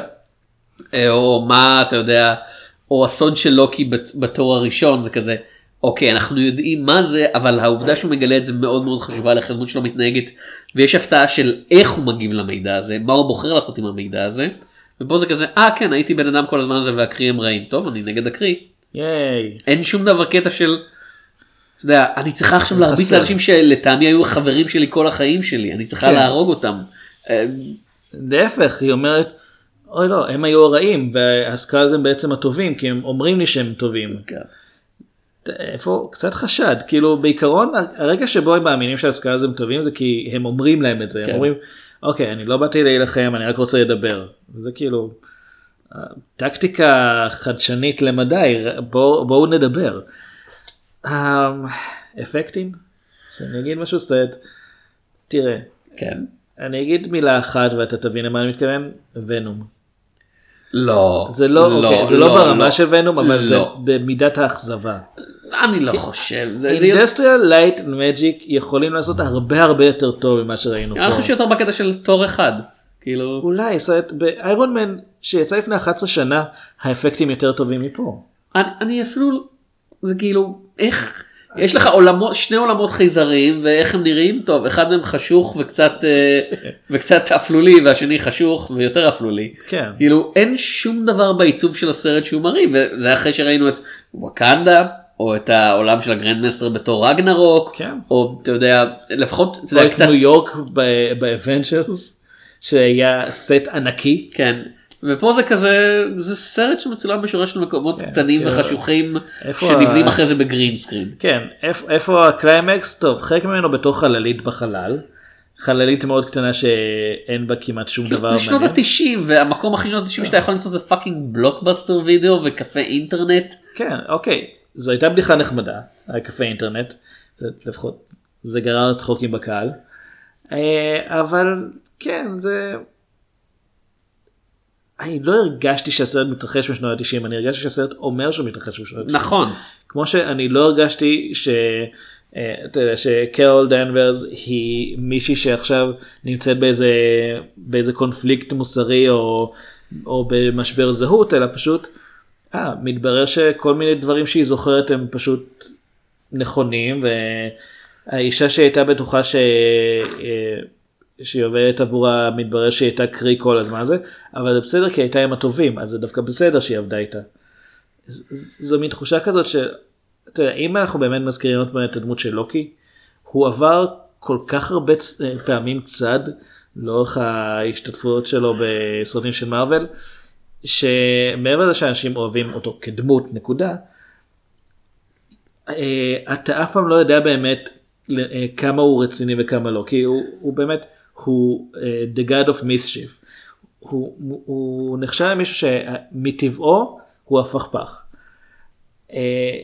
אה, או מה אתה יודע או הסוד של לוקי בת- בתור הראשון זה כזה אוקיי אנחנו יודעים מה זה אבל העובדה שהוא מגלה את זה מאוד מאוד חשובה הדמות שלו מתנהגת ויש הפתעה של איך הוא מגיב למידע הזה מה הוא בוחר לעשות עם המידע הזה. ופה זה כזה אה כן הייתי בן אדם כל הזמן הזה והקריא הם רעים טוב אני נגד הקריא ייי. אין שום דבר קטע של. אתה יודע, אני צריכה עכשיו להרביץ. לאנשים שלטעמי היו החברים שלי כל החיים שלי אני צריכה כן. להרוג אותם. אה, להפך היא אומרת אוי לא הם היו הרעים והסקאז הם בעצם הטובים כי הם אומרים לי שהם טובים. כן. איפה קצת חשד כאילו בעיקרון הרגע שבו הם מאמינים שהסקאז הם טובים זה כי הם אומרים להם את זה כן. הם אומרים אוקיי אני לא באתי להילחם אני רק רוצה לדבר וזה כאילו אה, טקטיקה חדשנית למדי בואו בואו נדבר. אה, אפקטים שאני אגיד משהו זאת אומרת, תראה כן. אני אגיד מילה אחת ואתה תבין למה אני מתכוון Venom. לא. זה לא, אוקיי, זה לא ברמה של Venom, אבל זה לא. במידת האכזבה. אני לא חושב. זה- זה- Industrial Light Magic יכולים לעשות הרבה הרבה יותר טוב ממה שראינו אני חושב פה. שיותר בקטע של תור אחד. כאילו, אולי, ב Iron Man שיצא לפני 11 שנה, האפקטים יותר טובים מפה. אני, אני אפילו, זה כאילו, איך, יש לך עולמות, שני עולמות חייזריים ואיך הם נראים? טוב, אחד מהם חשוך וקצת, אה, וקצת אפלולי והשני חשוך ויותר אפלולי. כן. כאילו, אין שום דבר בעיצוב של הסרט שהוא מראה, וזה אחרי שראינו את וואקנדה. או את העולם של הגרנדמסטר ב Thor Ragnarok, כן. או אתה יודע, לפחות, אתה יודע, קצת, ניו יורק ב Avengers, שהיה סט ענקי. כן, ופה זה כזה, זה סרט שמצולם בשורה של מקומות קטנים כאילו, וחשוכים, שנבנים ה- אחרי זה ב green screen. כן, איפה, איפה הקליימקס? טוב, חלק ממנו בתוך חללית בחלל. חללית מאוד קטנה שאין בה כמעט שום דבר זה שנות מעניין. ה-90 והמקום הכי שנות ה-90 שאתה יכול למצוא זה fucking Blockbuster Video וקפה אינטרנט. כן, אוקיי, זו הייתה בדיחה נחמדה, הקפה אינטרנט, זה לפחות, זה גרר צחוקים בקהל, אה, אבל כן, זה... אני לא הרגשתי שהסרט מתרחש בשנות ה-90, אני הרגשתי שהסרט אומר שהוא מתרחש בשנות ה-90. נכון. כמו שאני לא הרגשתי ש... אה, אתה יודע, שקרול דנברס היא מישהי שעכשיו נמצאת באיזה, באיזה קונפליקט מוסרי או, או במשבר זהות, אלא פשוט, אה, מתברר שכל מיני דברים שהיא זוכרת הם פשוט נכונים, והאישה שהייתה בטוחה ש... שהיא עובדת עבורה, מתברר שהיא הייתה קרי כל הזמן הזה, אבל זה בסדר כי הייתה עם הטובים, אז זה דווקא בסדר שהיא עבדה איתה. זו מין תחושה כזאת של, אתה יודע, אם אנחנו באמת מזכירים עוד פעם את הדמות של לוקי, הוא עבר כל כך הרבה צ- אה, פעמים צד לאורך ההשתתפויות שלו בסרטים של מארוול, שמעבר לזה שאנשים אוהבים אותו כדמות, נקודה, אה, אתה אף פעם לא יודע באמת אה, כמה הוא רציני וכמה לא, כי הוא, הוא באמת, הוא אה, the god of mischief. הוא, הוא, נחשב למישהו שמטבעו הוא הפכפך. אה,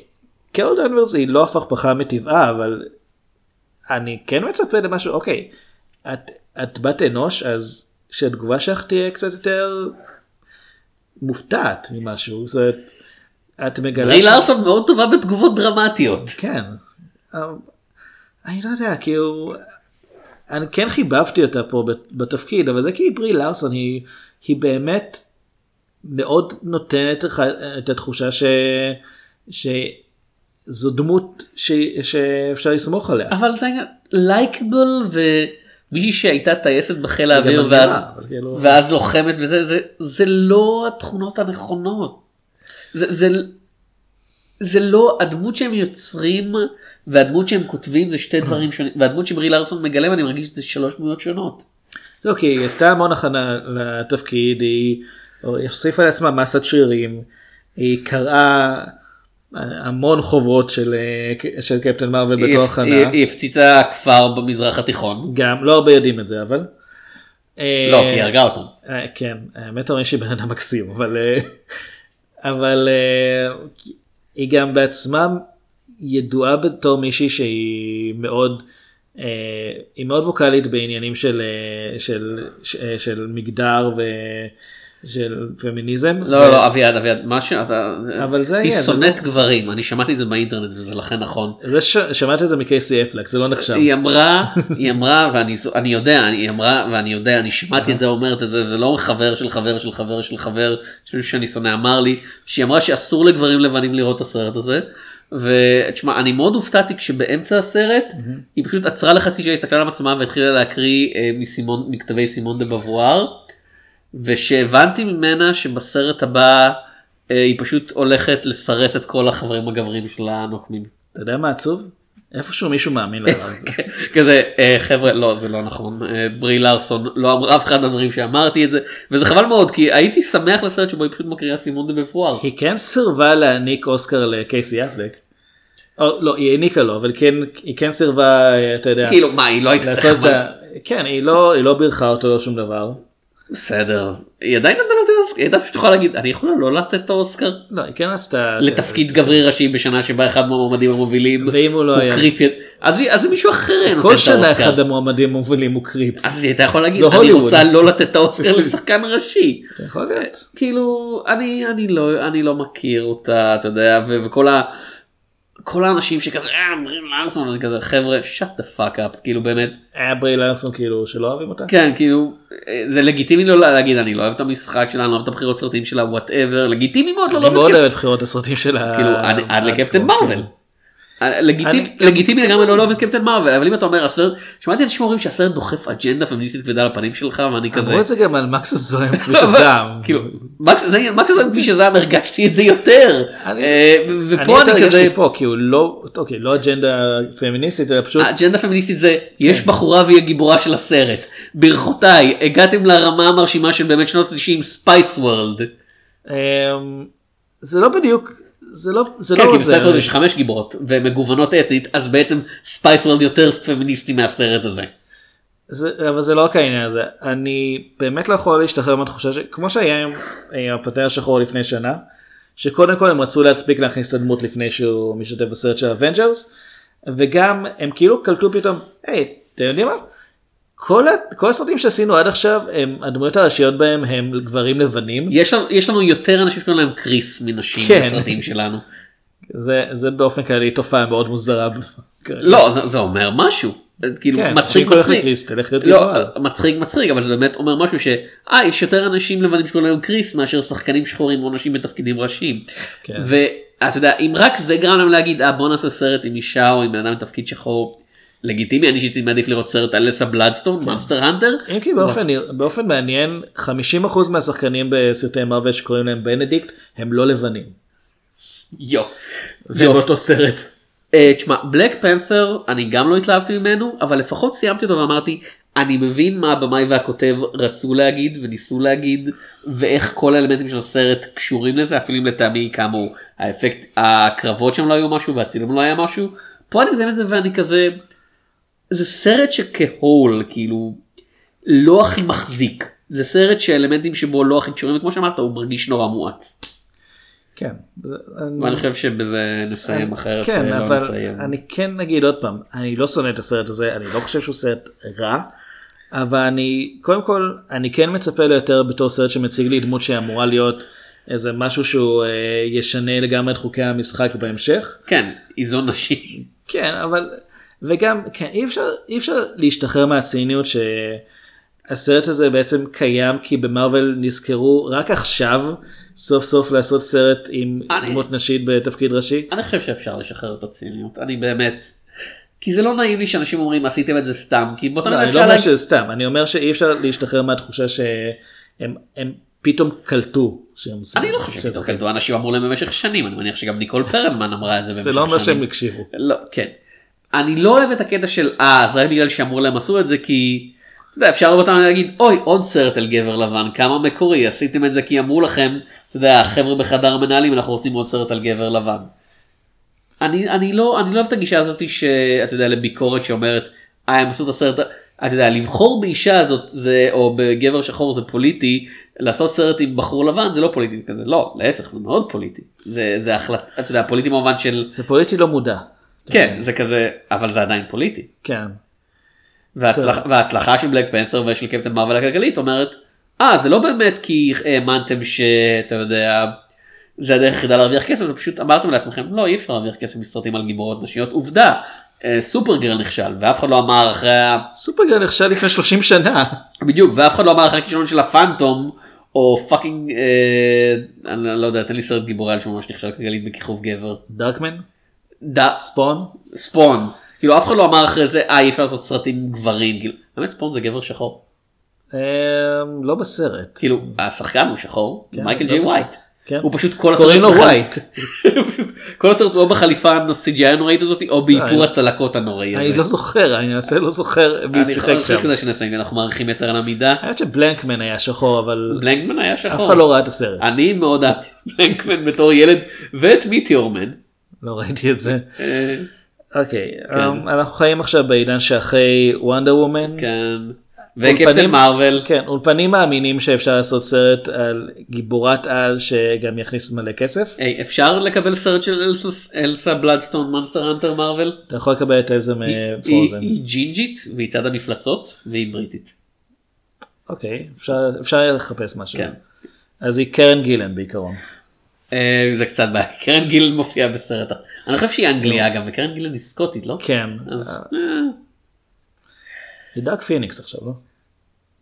קרול דנברס היא לא הפכפכה מטבעה, אבל אני כן מצפה למשהו, אוקיי, את, את בת אנוש, אז שהתגובה שלך תהיה קצת יותר מופתעת ממשהו, זאת אומרת, את מגלה... רי ש- לארסון מאוד טובה בתגובות דרמטיות. כן. אבל, אני לא יודע, כאילו, אני כן חיבבתי אותה פה בת- בתפקיד, אבל זה כי ברי לארסון היא, היא באמת מאוד נותנת לך את התחושה ש... שזו דמות ש... שאפשר לסמוך עליה. אבל זה העניין, לייקבל ומישהי שהייתה טייסת בחיל האוויר ואז, כאילו- ואז לוחמת וזה זה, זה לא התכונות הנכונות. זה, זה, זה לא הדמות שהם יוצרים והדמות שהם כותבים זה שתי דברים שונים והדמות שברי לארסון מגלם אני מרגיש שזה שלוש דמויות שונות. זהו, כי היא עשתה המון הכנה לתפקיד, היא הוסיפה לעצמה מסת שרירים, היא קראה המון חוברות של, של קפטן מרוויל היא, בתור הכנה. היא, היא הפציצה כפר במזרח התיכון. גם, לא הרבה יודעים את זה אבל. לא, כי היא הרגה אותם. אה, כן, האמת אומרים שהיא בן אדם מקסים, אבל, אה, אבל אה, היא גם בעצמה ידועה בתור מישהי שהיא מאוד, אה, היא מאוד ווקאלית בעניינים של, אה, של, של, של מגדר ושל פמיניזם. לא, ו- לא, אביעד, אביעד, מה שאתה... אבל זה היא יהיה, זה שונאת לא- גברים, אני שמעתי את זה באינטרנט וזה לכן נכון. זה ש... שמעת את זה מקייסי אפלק, זה לא נחשב. היא אמרה, היא אמרה, ואני אני יודע, היא אמרה, ואני יודע, אני שמעתי את זה אומרת את זה, זה לא חבר של חבר של חבר של חבר, שאני שונא אמר לי, שהיא אמרה שאסור לגברים לבנים לראות את הסרט הזה. ותשמע, אני מאוד הופתעתי כשבאמצע הסרט, היא פשוט עצרה לחצי שעה, הסתכלה על המצלמה והתחילה להקריא אה, מסימון, מכתבי סימון דה בבואר, ושהבנתי ממנה שבסרט הבא אה, היא פשוט הולכת לסרט את כל החברים הגברים של הנוקמים. אתה יודע מה עצוב? איפשהו מישהו מאמין לדבר הזה. כזה אה, חבר'ה לא זה לא נכון אה, ברי לארסון לא אמר אף אחד מהדברים שאמרתי את זה וזה חבל מאוד כי הייתי שמח לסרט שבו היא פשוט מקריאה סימון דה בפואר. היא כן סירבה להעניק אוסקר לקייסי אפלק. או, לא, היא העניקה לו, אבל כן, היא כן סירבה, אתה יודע, כאילו מה היא לא הייתה. כן, היא לא, היא לא בירכה אותו לא שום דבר. בסדר. היא עדיין נתנה לו את האוסקר, היא הייתה פשוט יכולה להגיד אני יכולה לא לתת את האוסקר לא, היא כן רצתה... לתפקיד גברי ראשי בשנה שבה אחד מהמועמדים המובילים ואם הוא לא היה- creep. אז זה מישהו אחר נותן כל את שנה האוסקר. אחד המועמדים המובילים הוא creep. אז היא הייתה יכולה להגיד אני הוליווד." רוצה לא לתת את האוסקר לשחקן ראשי. יכול להיות. כאילו אני אני לא אני לא מכיר אותה אתה יודע וכל ה... כל האנשים שכזה אה ברי לארסון אני כזה חבר'ה shut the fuck up כאילו באמת היה ברי לארסון כאילו שלא אוהבים אותה? כן כאילו אה, זה לגיטימי לא להגיד אני לא אוהב את המשחק שלה אני לא אוהב את הבחירות סרטים שלה whatever לגיטימי מאוד לא אוהב את בחירות הסרטים שלה. כאילו עד- לקפטן כה, מרוויל. לגיטימי אני- לגמרי לא לאהוב את קפטן מרוויל אבל אם אתה אומר הסרט שמעתי אנשים אומרים שהסרט דוחף אג'נדה פמיניסטית כבדה על הפנים שלך ואני כזה. אמרו את זה גם על מקס הזוהם כביש הזעם. כאילו מקס הזוהם כביש הזעם הרגשתי את זה יותר אני- אה, אני ופה יותר אני כזה הרגשתי פה כי הוא לא, אוקיי, לא אג'נדה פמיניסטית אלא פשוט האג'נדה פמיניסטית זה יש כן. בחורה והיא הגיבורה של הסרט ברכותיי הגעתם לרמה המרשימה של באמת שנות ה-90 Spice World. זה לא בדיוק, זה לא, זה כן לא כי. ב Spice World יש חמש גיבורות ומגוונות אתנית אז בעצם Spice World יותר פמיניסטי מהסרט הזה. זה, אבל זה לא רק העניין הזה. אני באמת לא יכול להשתחרר מהתחושה שכמו שהיה עם אה, הפטר השחור לפני שנה, שקודם כל הם רצו להספיק להכניס את הדמות לפני שהוא משתתף בסרט של Avengers, וגם הם כאילו קלטו פתאום, היי, אתם יודעים מה? כל, כל הסרטים שעשינו עד עכשיו, הם, הדמויות הראשיות בהם הם גברים לבנים. יש לנו, יש לנו יותר אנשים שקוראים להם קריס מנשים כן. בסרטים שלנו. זה, זה באופן כללי תופעה מאוד מוזרה. לא זה, זה אומר משהו. כאילו כן, מצחיק מצחיק. קריס, תלך לא. מצחיק מצחיק אבל זה באמת אומר משהו שאה יש יותר אנשים לבנים שקוראים להם קריס מאשר שחקנים שחורים או נשים בתפקידים ראשיים. כן. ואתה יודע אם רק זה גרם להם להגיד אה בוא נעשה סרט עם אישה או עם בן אדם בתפקיד שחור לגיטימי אני אישית מעדיף לראות סרט על אלסה בלאדסטון Monster Hunter. אם כי באופן, מעניין 50% מהשחקנים בסרטי מארוול שקוראים להם בנדיקט הם לא לבנים. יו. והם באותו סרט. אה, תשמע Black Panther אני גם לא התלהבתי ממנו אבל לפחות סיימתי אותו ואמרתי אני מבין מה הבמאי והכותב רצו להגיד וניסו להגיד ואיך כל האלמנטים של הסרט קשורים לזה אפילו אם לטעמי כאמור האפקט הקרבות שם לא היו משהו והצילום לא היה משהו פה אני מזיין את זה ואני כזה זה סרט שכהול כאילו לא הכי מחזיק זה סרט שהאלמנטים שבו לא הכי קשורים וכמו שאמרת הוא מרגיש נורא מואץ כן. זה- ואני חושב שבזה נסיים אחרת כן, לא אבל נסיים. אני כן אגיד עוד פעם, אני לא שונא את הסרט הזה, אני לא חושב שהוא סרט רע, אבל אני, קודם כל, אני כן מצפה ליותר בתור סרט שמציג לי דמות שאמורה להיות איזה משהו שהוא אה, ישנה לגמרי את חוקי המשחק בהמשך. כן, איזון נשי. כן, אבל, וגם, כן, אי אפשר, אי אפשר להשתחרר מהציניות שהסרט הזה בעצם קיים כי במרוויל נזכרו רק עכשיו סוף סוף לעשות סרט עם אני- דמות נשית בתפקיד ראשי. אני חושב שאפשר לשחרר את הציניות, אני באמת. כי זה לא נעים לי שאנשים אומרים עשיתם את זה סתם, כי באותה לא, מידה אני לא אפשר אומר להגיד, שזה סתם, אני אומר שאי אפשר להשתחרר מהתחושה שהם הם פתאום קלטו שהם עושים. אני לא חושב שזה קלטו, אנשים אמרו להם במשך שנים, אני מניח שגם ניקול פרלמן אמרה את זה במשך זה שנים. לא אומר שהם הקשיבו. לא, כן. אני לא אוהב את הקטע של אה, זה רק בגלל שאמרו להם עשו את זה כי, אתה יודע, אפשר מידה להגיד, אוי, עוד סרט על גבר לבן, כמה מקורי, עשיתם את זה כי אמרו לכם, אתה יודע, החבר'ה בחדר המנהלים, אנחנו רוצים עוד סרט על גבר לבן. אני, אני לא, אני לא אוהב את הגישה הזאת שאתה יודע, לביקורת שאומרת, אה, הם עשו את הסרט, אתה יודע, לבחור באישה הזאת, זה, או בגבר שחור זה פוליטי, לעשות סרט עם בחור לבן זה לא פוליטי כזה, לא, להפך, זה מאוד פוליטי. זה, זה החלטה, אתה יודע, פוליטי במובן של, זה פוליטי לא מודע. כן, זה כזה, אבל זה עדיין פוליטי. כן. וההצלחה, וההצלחה של בלק פנת'ר ושל קפטן מרוויל הכלכלית אומרת, אה זה לא באמת כי האמנתם שאתה יודע זה הדרך היחידה להרוויח כסף זה פשוט אמרתם לעצמכם לא אי אפשר להרוויח כסף מסרטים על גיבורות נשיות עובדה אה, Supergirl נכשל ואף אחד לא אמר אחרי ה- Supergirl נכשל לפני 30 שנה. בדיוק ואף אחד לא אמר אחרי הכישלון של הפאנטום או fucking אה, אני לא יודע תן לי סרט גיבורי על שממש נכשל כלכלית בכיכוב גבר. Darkman? ד- Spawn? Spawn כאילו אף אחד לא אמר אחרי זה אה אי אפשר לעשות סרטים גברים כאילו באמת Spawn זה גבר שחור. אמ, לא בסרט. כאילו השחקן הוא שחור כן, מייקל לא ג'יי זוכר. ווייט. כן. הוא פשוט כל הסרט קוראים לו ווייט. כל הסרט הוא או בחליפה ה-CGI הנוראית הזאת או אני- באיפור הצלקות הנוראי אני הזה. לא זוכר, אני מנסה לא זוכר מי אני שיחק חושב שם. שכדאי שנסיים אנחנו מעריכים יותר על המידה. האמת שבלנקמן היה שחור אבל בלנקמן היה אף שחור. אחד לא ראה את הסרט. אני מאוד אהבתי בלנקמן בתור ילד ואת מיטיורמן. לא ראיתי את זה. אה, אוקיי, אמ, אנחנו חיים עכשיו בעידן שאחרי וונדר וומן. כן. ו Captain Marvel. כן, אולפנים מאמינים שאפשר לעשות סרט על גיבורת על שגם יכניס מלא כסף. היי, אפשר לקבל סרט של אלסה- אלסה בלאדסטון Monster Hunter מארוול? אתה יכול לקבל את איזה היא- מ Frozen. היא ג'ינג'ית והיא צדה מפלצות והיא בריטית. אוקיי, אפשר- אפשר לחפש משהו. כן. אז היא קרן גילן בעיקרון. אה, זה קצת בעיה, קרן גילן מופיעה בסרט. אני חושב שהיא אנגליה גם וקרן גילן היא סקוטית לא? כן. אה, אה, היא Dark Phoenix עכשיו, לא?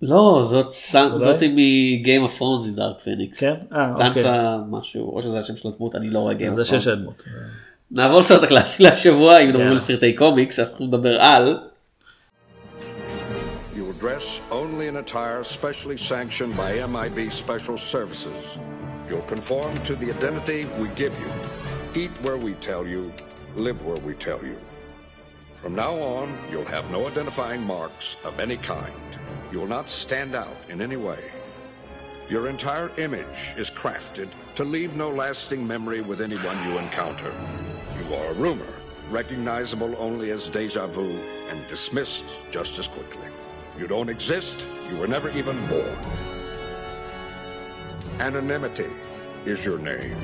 לא זאת? זאתי מ Game of Thrones היא Dark Phoenix. כן? אה, אוקיי. סנסה משהו או שזה השם של הדמות אני לא רואה Game זה of שם Thrones. של הדמות. נעבור לסרט הקלאסי של השבוע אם מדברים יאללה. על סרטי קומיקס אנחנו נדבר על You will dress only in attire specially sanctioned by MIB Special Services. You'll conform to the identity we give you. Eat where we tell you, live where we tell you. From now on, you'll have no identifying marks of any kind. You will not stand out in any way. Your entire image is crafted to leave no lasting memory with anyone you encounter. You are a rumor, recognizable only as deja vu and dismissed just as quickly. You don't exist, you were never even born. Anonymity is your name.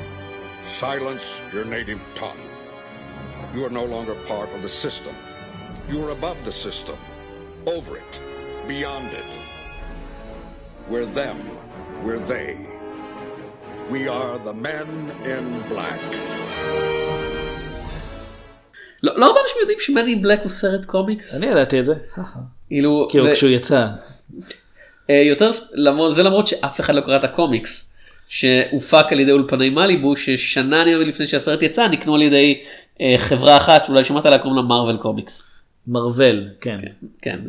Silence your native tongue. You are no longer part of the system. You are above the system, over it, beyond it. We're them, we're they. We are the men in black. לא לא הרבה אנשים יודעים שמני בלק הוא סרט קומיקס. אני ידעתי את זה. כאילו כאילו ו- כשהוא יצא. אה, יותר זה למרות שאף אחד לא קרא את הקומיקס שהופק על ידי אולפני מליבו ששנה אני לפני שהסרט יצא נקנו על ידי אה, חברה אחת שאולי שמעת עליה קוראים לה מרוויל קומיקס. מרוול, כן. כן.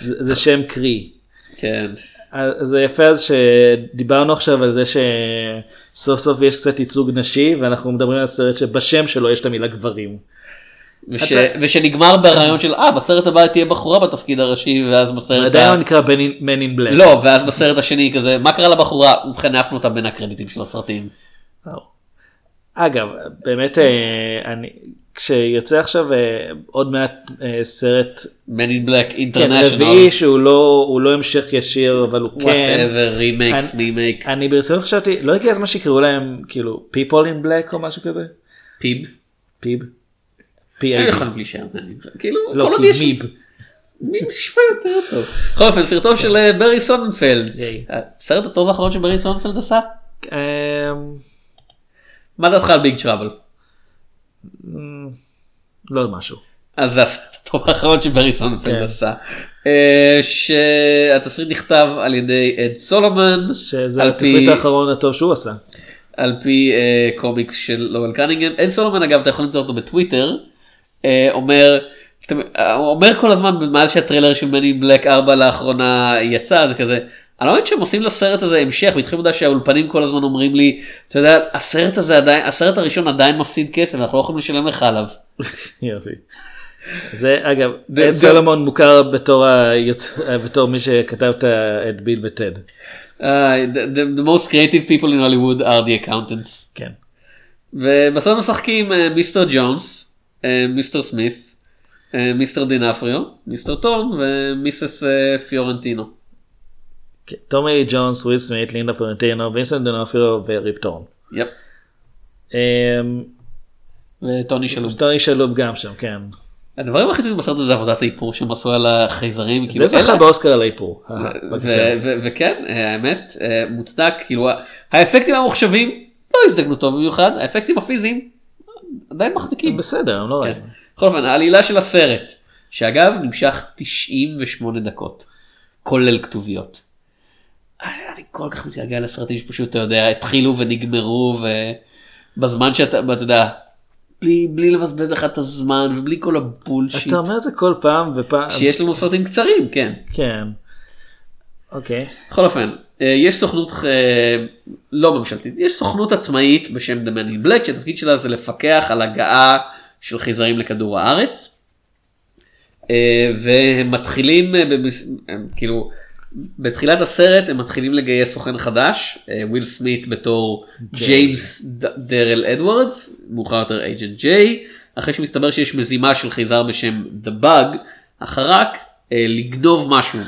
זה זה שם קרי. כן. אז זה יפה אז שדיברנו עכשיו על זה שסוף סוף יש קצת ייצוג נשי ואנחנו מדברים על סרט שבשם שלו יש את המילה גברים. וש, ושנגמר ברעיון של אה בסרט הבא תהיה בחורה בתפקיד הראשי ואז בסרט עדיין ה... נקרא Man in Black. לא ואז בסרט השני כזה מה קרה לבחורה ובכן העפנו אותה בין הקרדיטים של הסרטים. אגב באמת אה, אני כשיוצא עכשיו אה, עוד מעט אה, סרט Man in Black כן, International. רביעי שהוא לא הוא לא המשך ישיר אבל הוא כן. אני- מימייק אני ברצינות חשבתי לא הגיע הזמן שיקראו להם כאילו people in black או משהו כזה. פיב. פיב. להישאר Man in Black. כאילו לא כל עוד יש. מי תשמע יותר טוב. בכל אופן סרטו של אה, ברי סוננפלד. הסרט הטוב האחרון שברי סוננפלד עשה? אמ, מה דעתך על Big Trouble? לא משהו. אז זה הסרט הטוב האחרון שברי סוננפלד כן. עשה. אה, שהתסריט נכתב על ידי אד סולומן. שזה על התסריט האחרון הטוב שהוא עשה. על פי אה, קומיקס של לואל קנינגהם. אד סולומן אגב אתה יכול למצוא אותו בטוויטר. אה, אומר. אתם- אה, הוא אומר כל הזמן מאז שהטריילר של מני בלק 4 לאחרונה יצא זה כזה. אני לא מבין שהם עושים לסרט הזה המשך והתחיל לדעת שהאולפנים כל הזמן אומרים לי אתה יודע הסרט הזה עדיין הסרט הראשון עדיין מפסיד כסף אנחנו לא יכולים לשלם לך עליו. יופי. זה אגב, זה- סולומון מוכר בתור היוצ- בתור מי שכתב את ביל וטד. Uh, the, most creative people in Hollywood are the accountants. כן. ובסרט משחקים אה, Mister ג'ונס, אה, Mister סמית, אה, Mister דונופריו, Mister טורן ו Mrs. אה, פיורנטינו. כן. טומי ג'ונס, וויל סמית, לינדה פיורנטינו, וינסנט דונופריו וריפ טורן. Yep. אמ, וטוני שלהוב. טוני שלהוב גם שם, כן. הדברים הכי טובים בסרט הזה זה עבודת האיפור שהם עשו על החייזרים. כאילו, זה זכה אלה- באוסקר על האיפור. אה, וכן, אה, האמת, אה, מוצדק, כאילו, האפקטים המוחשבים לא הזדקנו טוב במיוחד, האפקטים הפיזיים עדיין מחזיקים. בסדר, הם לא כן. רעים. בכל אופן, העלילה של הסרט, שאגב נמשך 98 דקות, כולל כתוביות. אה, אני כל כך מתגעגע לסרטים שפשוט, אתה יודע, התחילו ונגמרו, ובזמן שאתה, אתה יודע, בלי, בלי לבזבז לך את הזמן, ובלי כל הבולשיט, אתה אומר את זה כל פעם ופעם. שיש לנו סרטים קצרים, כן. כן. אוקיי. בכל אופן, יש סוכנות אה, לא ממשלתית, יש סוכנות עצמאית בשם The Men in Black שהתפקיד שלה זה לפקח על הגעה של חייזרים לכדור הארץ. אה, והם מתחילים, אה, הם, כאילו, בתחילת הסרט הם מתחילים לגייס סוכן חדש, אה, וויל סמית בתור ג'יימס דרל אדוארדס, מאוחר יותר Agent J, אחרי שמסתבר שיש מזימה של חייזר בשם The Bug, החרק, אה, לגנוב משהו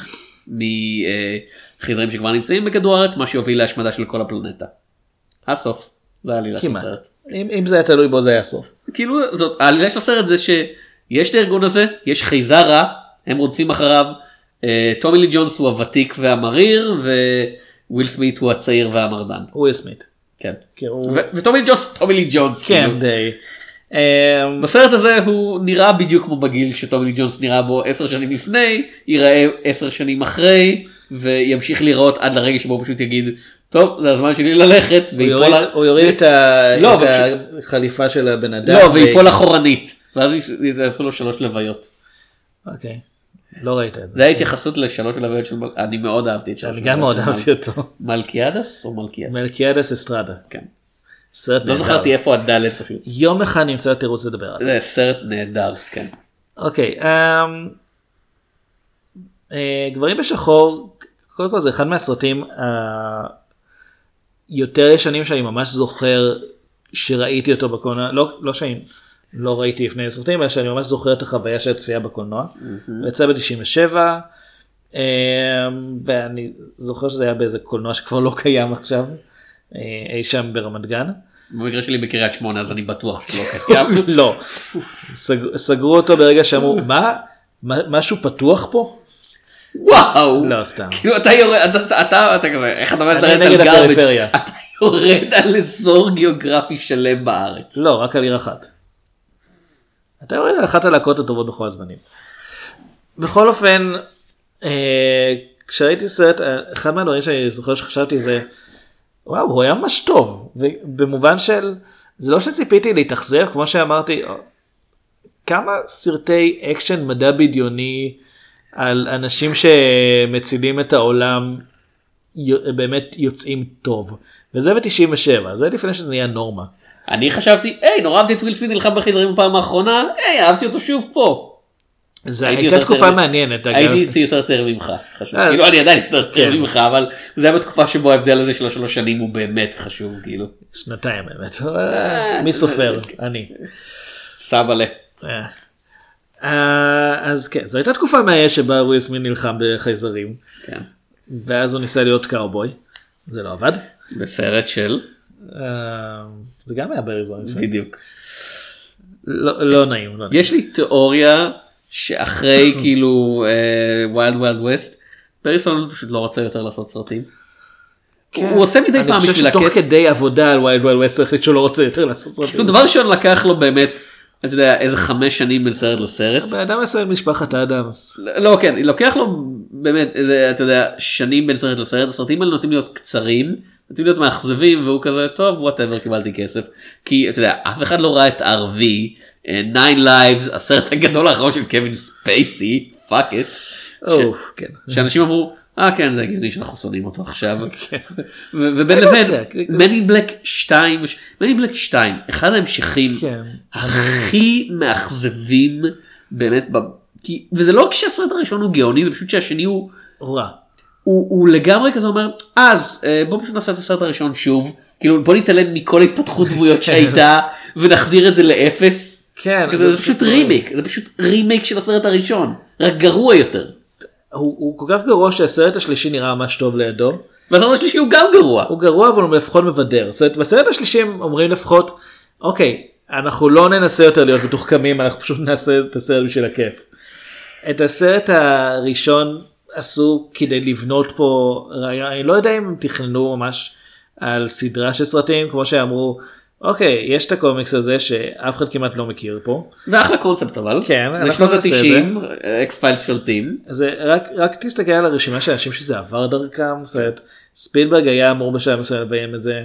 מחייזרים שכבר נמצאים בכדור הארץ, מה שיוביל להשמדה של כל הפלנטה. הסוף. זה העלילה של. הסרט. אם אם זה היה תלוי בו זה היה סוף. כאילו זאת העלילה של הסרט זה שיש את הארגון הזה יש חייזר רע הם רודפים אחריו אה, טומי לי ג'ונס הוא הוותיק והמריר וויל סמית הוא הצעיר והמרדן. וויל סמית. כן. הוא- וטומי לי ג'ונס טומי לי ג'ונס. כן כאילו. די. אמ, בסרט הזה הוא נראה בדיוק כמו בגיל שטומי ג'ונס נראה בו עשר שנים לפני ייראה עשר שנים אחרי וימשיך להיראות עד לרגע שבו הוא פשוט יגיד טוב זה הזמן שלי ללכת הוא יוריד- את החליפה של הבן אדם. לא ויפול אחורנית ואז יעשו לו שלוש לוויות. אוקיי. לא ראית את זה. זה ההתייחסות לשלוש הלוויות של מל... אני מאוד אהבתי את שלוש אני גם מאוד אהבתי אותו. מל- מלכיאדס או מלכיאס? מלכיאדס אסטרדה. כן. סרט לא נהדר. זכרתי איפה הדלת פשוט. יום אחד נמצא תירוץ לדבר עליו. זה סרט נהדר כן. אוקיי. אמ, אה, גברים בשחור, קודם כל זה אחד מהסרטים היותר ישנים שאני ממש זוכר שראיתי אותו בקולנוע, לא, לא שאני לא ראיתי לפני סרטים, אלא שאני ממש זוכר את החוויה של הצפייה בקולנוע. הוא יצא ב-97, ואני זוכר שזה היה באיזה קולנוע שכבר לא קיים עכשיו, אה, אי שם ברמת גן. במקרה שלי בקריית שמונה אז אני בטוח שלא קיים. לא, סג- סגרו אותו ברגע שאמרו, מה? מה- משהו פתוח פה? וואו. לא, סתם. כאילו אתה יורד אתה אתה אתה כזה איך אתה אומר לרדת על גרבג' הפריפריה. אתה יורד על אזור גיאוגרפי שלם בארץ. לא, רק על עיר אחת. אתה יורד על אחת הלהקות הטובות בכל הזמנים. בכל אופן, אה, כשראיתי סרט, אה, אחד מהדברים שאני זוכר שחשבתי זה, וואו, הוא היה ממש טוב. במובן של, זה לא שציפיתי להתאכזר, כמו שאמרתי, אה, כמה סרטי אקשן מדע בדיוני על אנשים שמצילים את העולם באמת יוצאים טוב. וזה ב-97, זה לפני שזה נהיה נורמה. אני חשבתי היי נורא אהבתי את וויל סמית נלחם בחייזרים בפעם האחרונה היי אהבתי אותו שוב פה. זה הייתה תקופה מעניינת. הייתי יותר צעיר ממך. אה, כאילו אני עדיין יותר צעיר כן. ממך אבל זה היה בתקופה שבו ההבדל הזה של השלוש שנים הוא באמת חשוב כאילו. שנתיים באמת. אבל, מי סופר? אני. סבאלה. אה. אה, אז כן, זו הייתה תקופה מהאש שבה וויל סמית נלחם בחייזרים, כן. ואז הוא ניסה להיות קאובוי. זה לא עבד. בסרט של אה, זה גם היה בארי סון. בדיוק. לא לא. לא נעים. יש לי תיאוריה שאחרי כאילו Wild Wild West ברי סון פשוט לא רצה יותר לעשות סרטים. הוא עושה מדי פעם בשביל כן. אני חושב הכיף. שתוך כדי עבודה על Wild Wild West הוא החליט שהוא לא רוצה יותר לעשות סרטים. כאילו, דבר ראשון לקח לו באמת אתה יודע איזה חמש שנים בין סרט לסרט. בן אדם עשה משפחת אדמס. לא כן לוקח לו באמת איזה אתה יודע שנים בין סרט לסרט הסרטים האלה נוטים להיות קצרים נוטים להיות מאכזבים והוא כזה טוב whatever קיבלתי כסף כי אתה יודע אף אחד לא ראה את RV 9 Lives הסרט הגדול האחרון של קווין ספייסי fuck off, כן. שאנשים אמרו אה כן זה הגיוני שאנחנו שונאים אותו עכשיו כן. ובין לבין Men in Black 2 Men in Black 2 אחד ההמשכים כן. הכי מאכזבים באמת כי וזה לא כשהסרט הראשון הוא גאוני זה פשוט שהשני הוא רע. הוא, הוא לגמרי כזה אומר אז אה, בוא פשוט נעשה את הסרט הראשון שוב כאילו בוא נתעלם מכל התפתחות דמויות שהייתה ונחזיר את זה לאפס. כן. זה, זה פשוט רימייק זה פשוט רימייק של הסרט הראשון רק גרוע יותר. הוא הוא כל כך גרוע שהסרט השלישי נראה ממש טוב לידו. והסרט השלישי הוא גם גרוע. הוא גרוע אבל הוא לפחות מבדר. זאת אומרת, בסרט השלישי הם אומרים לפחות אוקיי אנחנו לא ננסה יותר להיות מתוחכמים אנחנו פשוט נעשה את הסרט בשביל הכיף. את הסרט הראשון עשו כדי לבנות פה רעיון אני לא יודע אם תכננו ממש על סדרה של סרטים כמו שאמרו אוקיי יש את הקומיקס הזה שאף אחד כמעט לא מכיר פה זה אחלה קונספט אבל. כן, זה שנות נעשה את ה-90 X-Files שולטים. זה רק רק תסתכל על הרשימה של אנשים שזה עבר דרכם זאת אומרת, ספילברג היה אמור בשלב מסוים לביים את זה.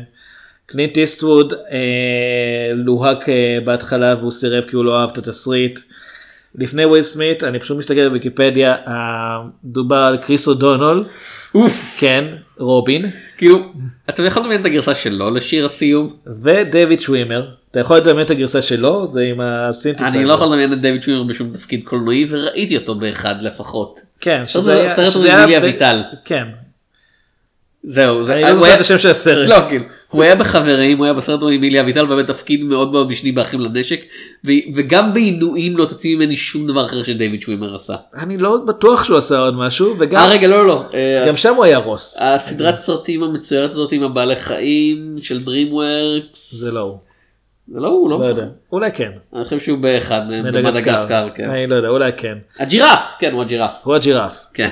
קלינט איסטווד אה, לוהק אה, בהתחלה והוא סירב כי הוא לא אהב את התסריט. לפני וויל סמית אני פשוט מסתכל בוויקיפדיה אה, דובר על קריס אודונול. כן רובין כאילו אתה יכול לדמיין את הגרסה שלו לשיר הסיום. ודייוויד שווימר אתה יכול לדמיין את הגרסה שלו זה עם הסינתסייזר. אני לא יכול לדמיין את דייוויד שווימר בשום תפקיד קולנועי וראיתי אותו באחד לפחות. כן זה סרט שזה עם מילי אביטל. כן. זהו, זה- אני לא זוכר היה- את השם של הסרט. לא, כאילו, הוא היה בחברים, הוא היה בסרט עם מילי אביטל, באמת תפקיד מאוד מאוד משני באחים לנשק, ו- וגם בעינויים לא תוציא ממני שום דבר אחר שדייוויד שווימר עשה. אני לא בטוח שהוא עשה עוד משהו, וגם אה רגע, לא, לא, לא. אה, גם הס- שם הוא היה רוס. הסדרת סרטים המצוירת הזאת עם הבעלי חיים של DreamWorks. זה לא הוא. זה לא הוא, לא לא משחק. יודע. אולי כן. אני חושב שהוא באחד מהם, מדגסקר. במדגסקר, כן. אני לא יודע, אולי כן. הג'ירף, כן, הוא הג'ירף. הוא הג'ירף. כן.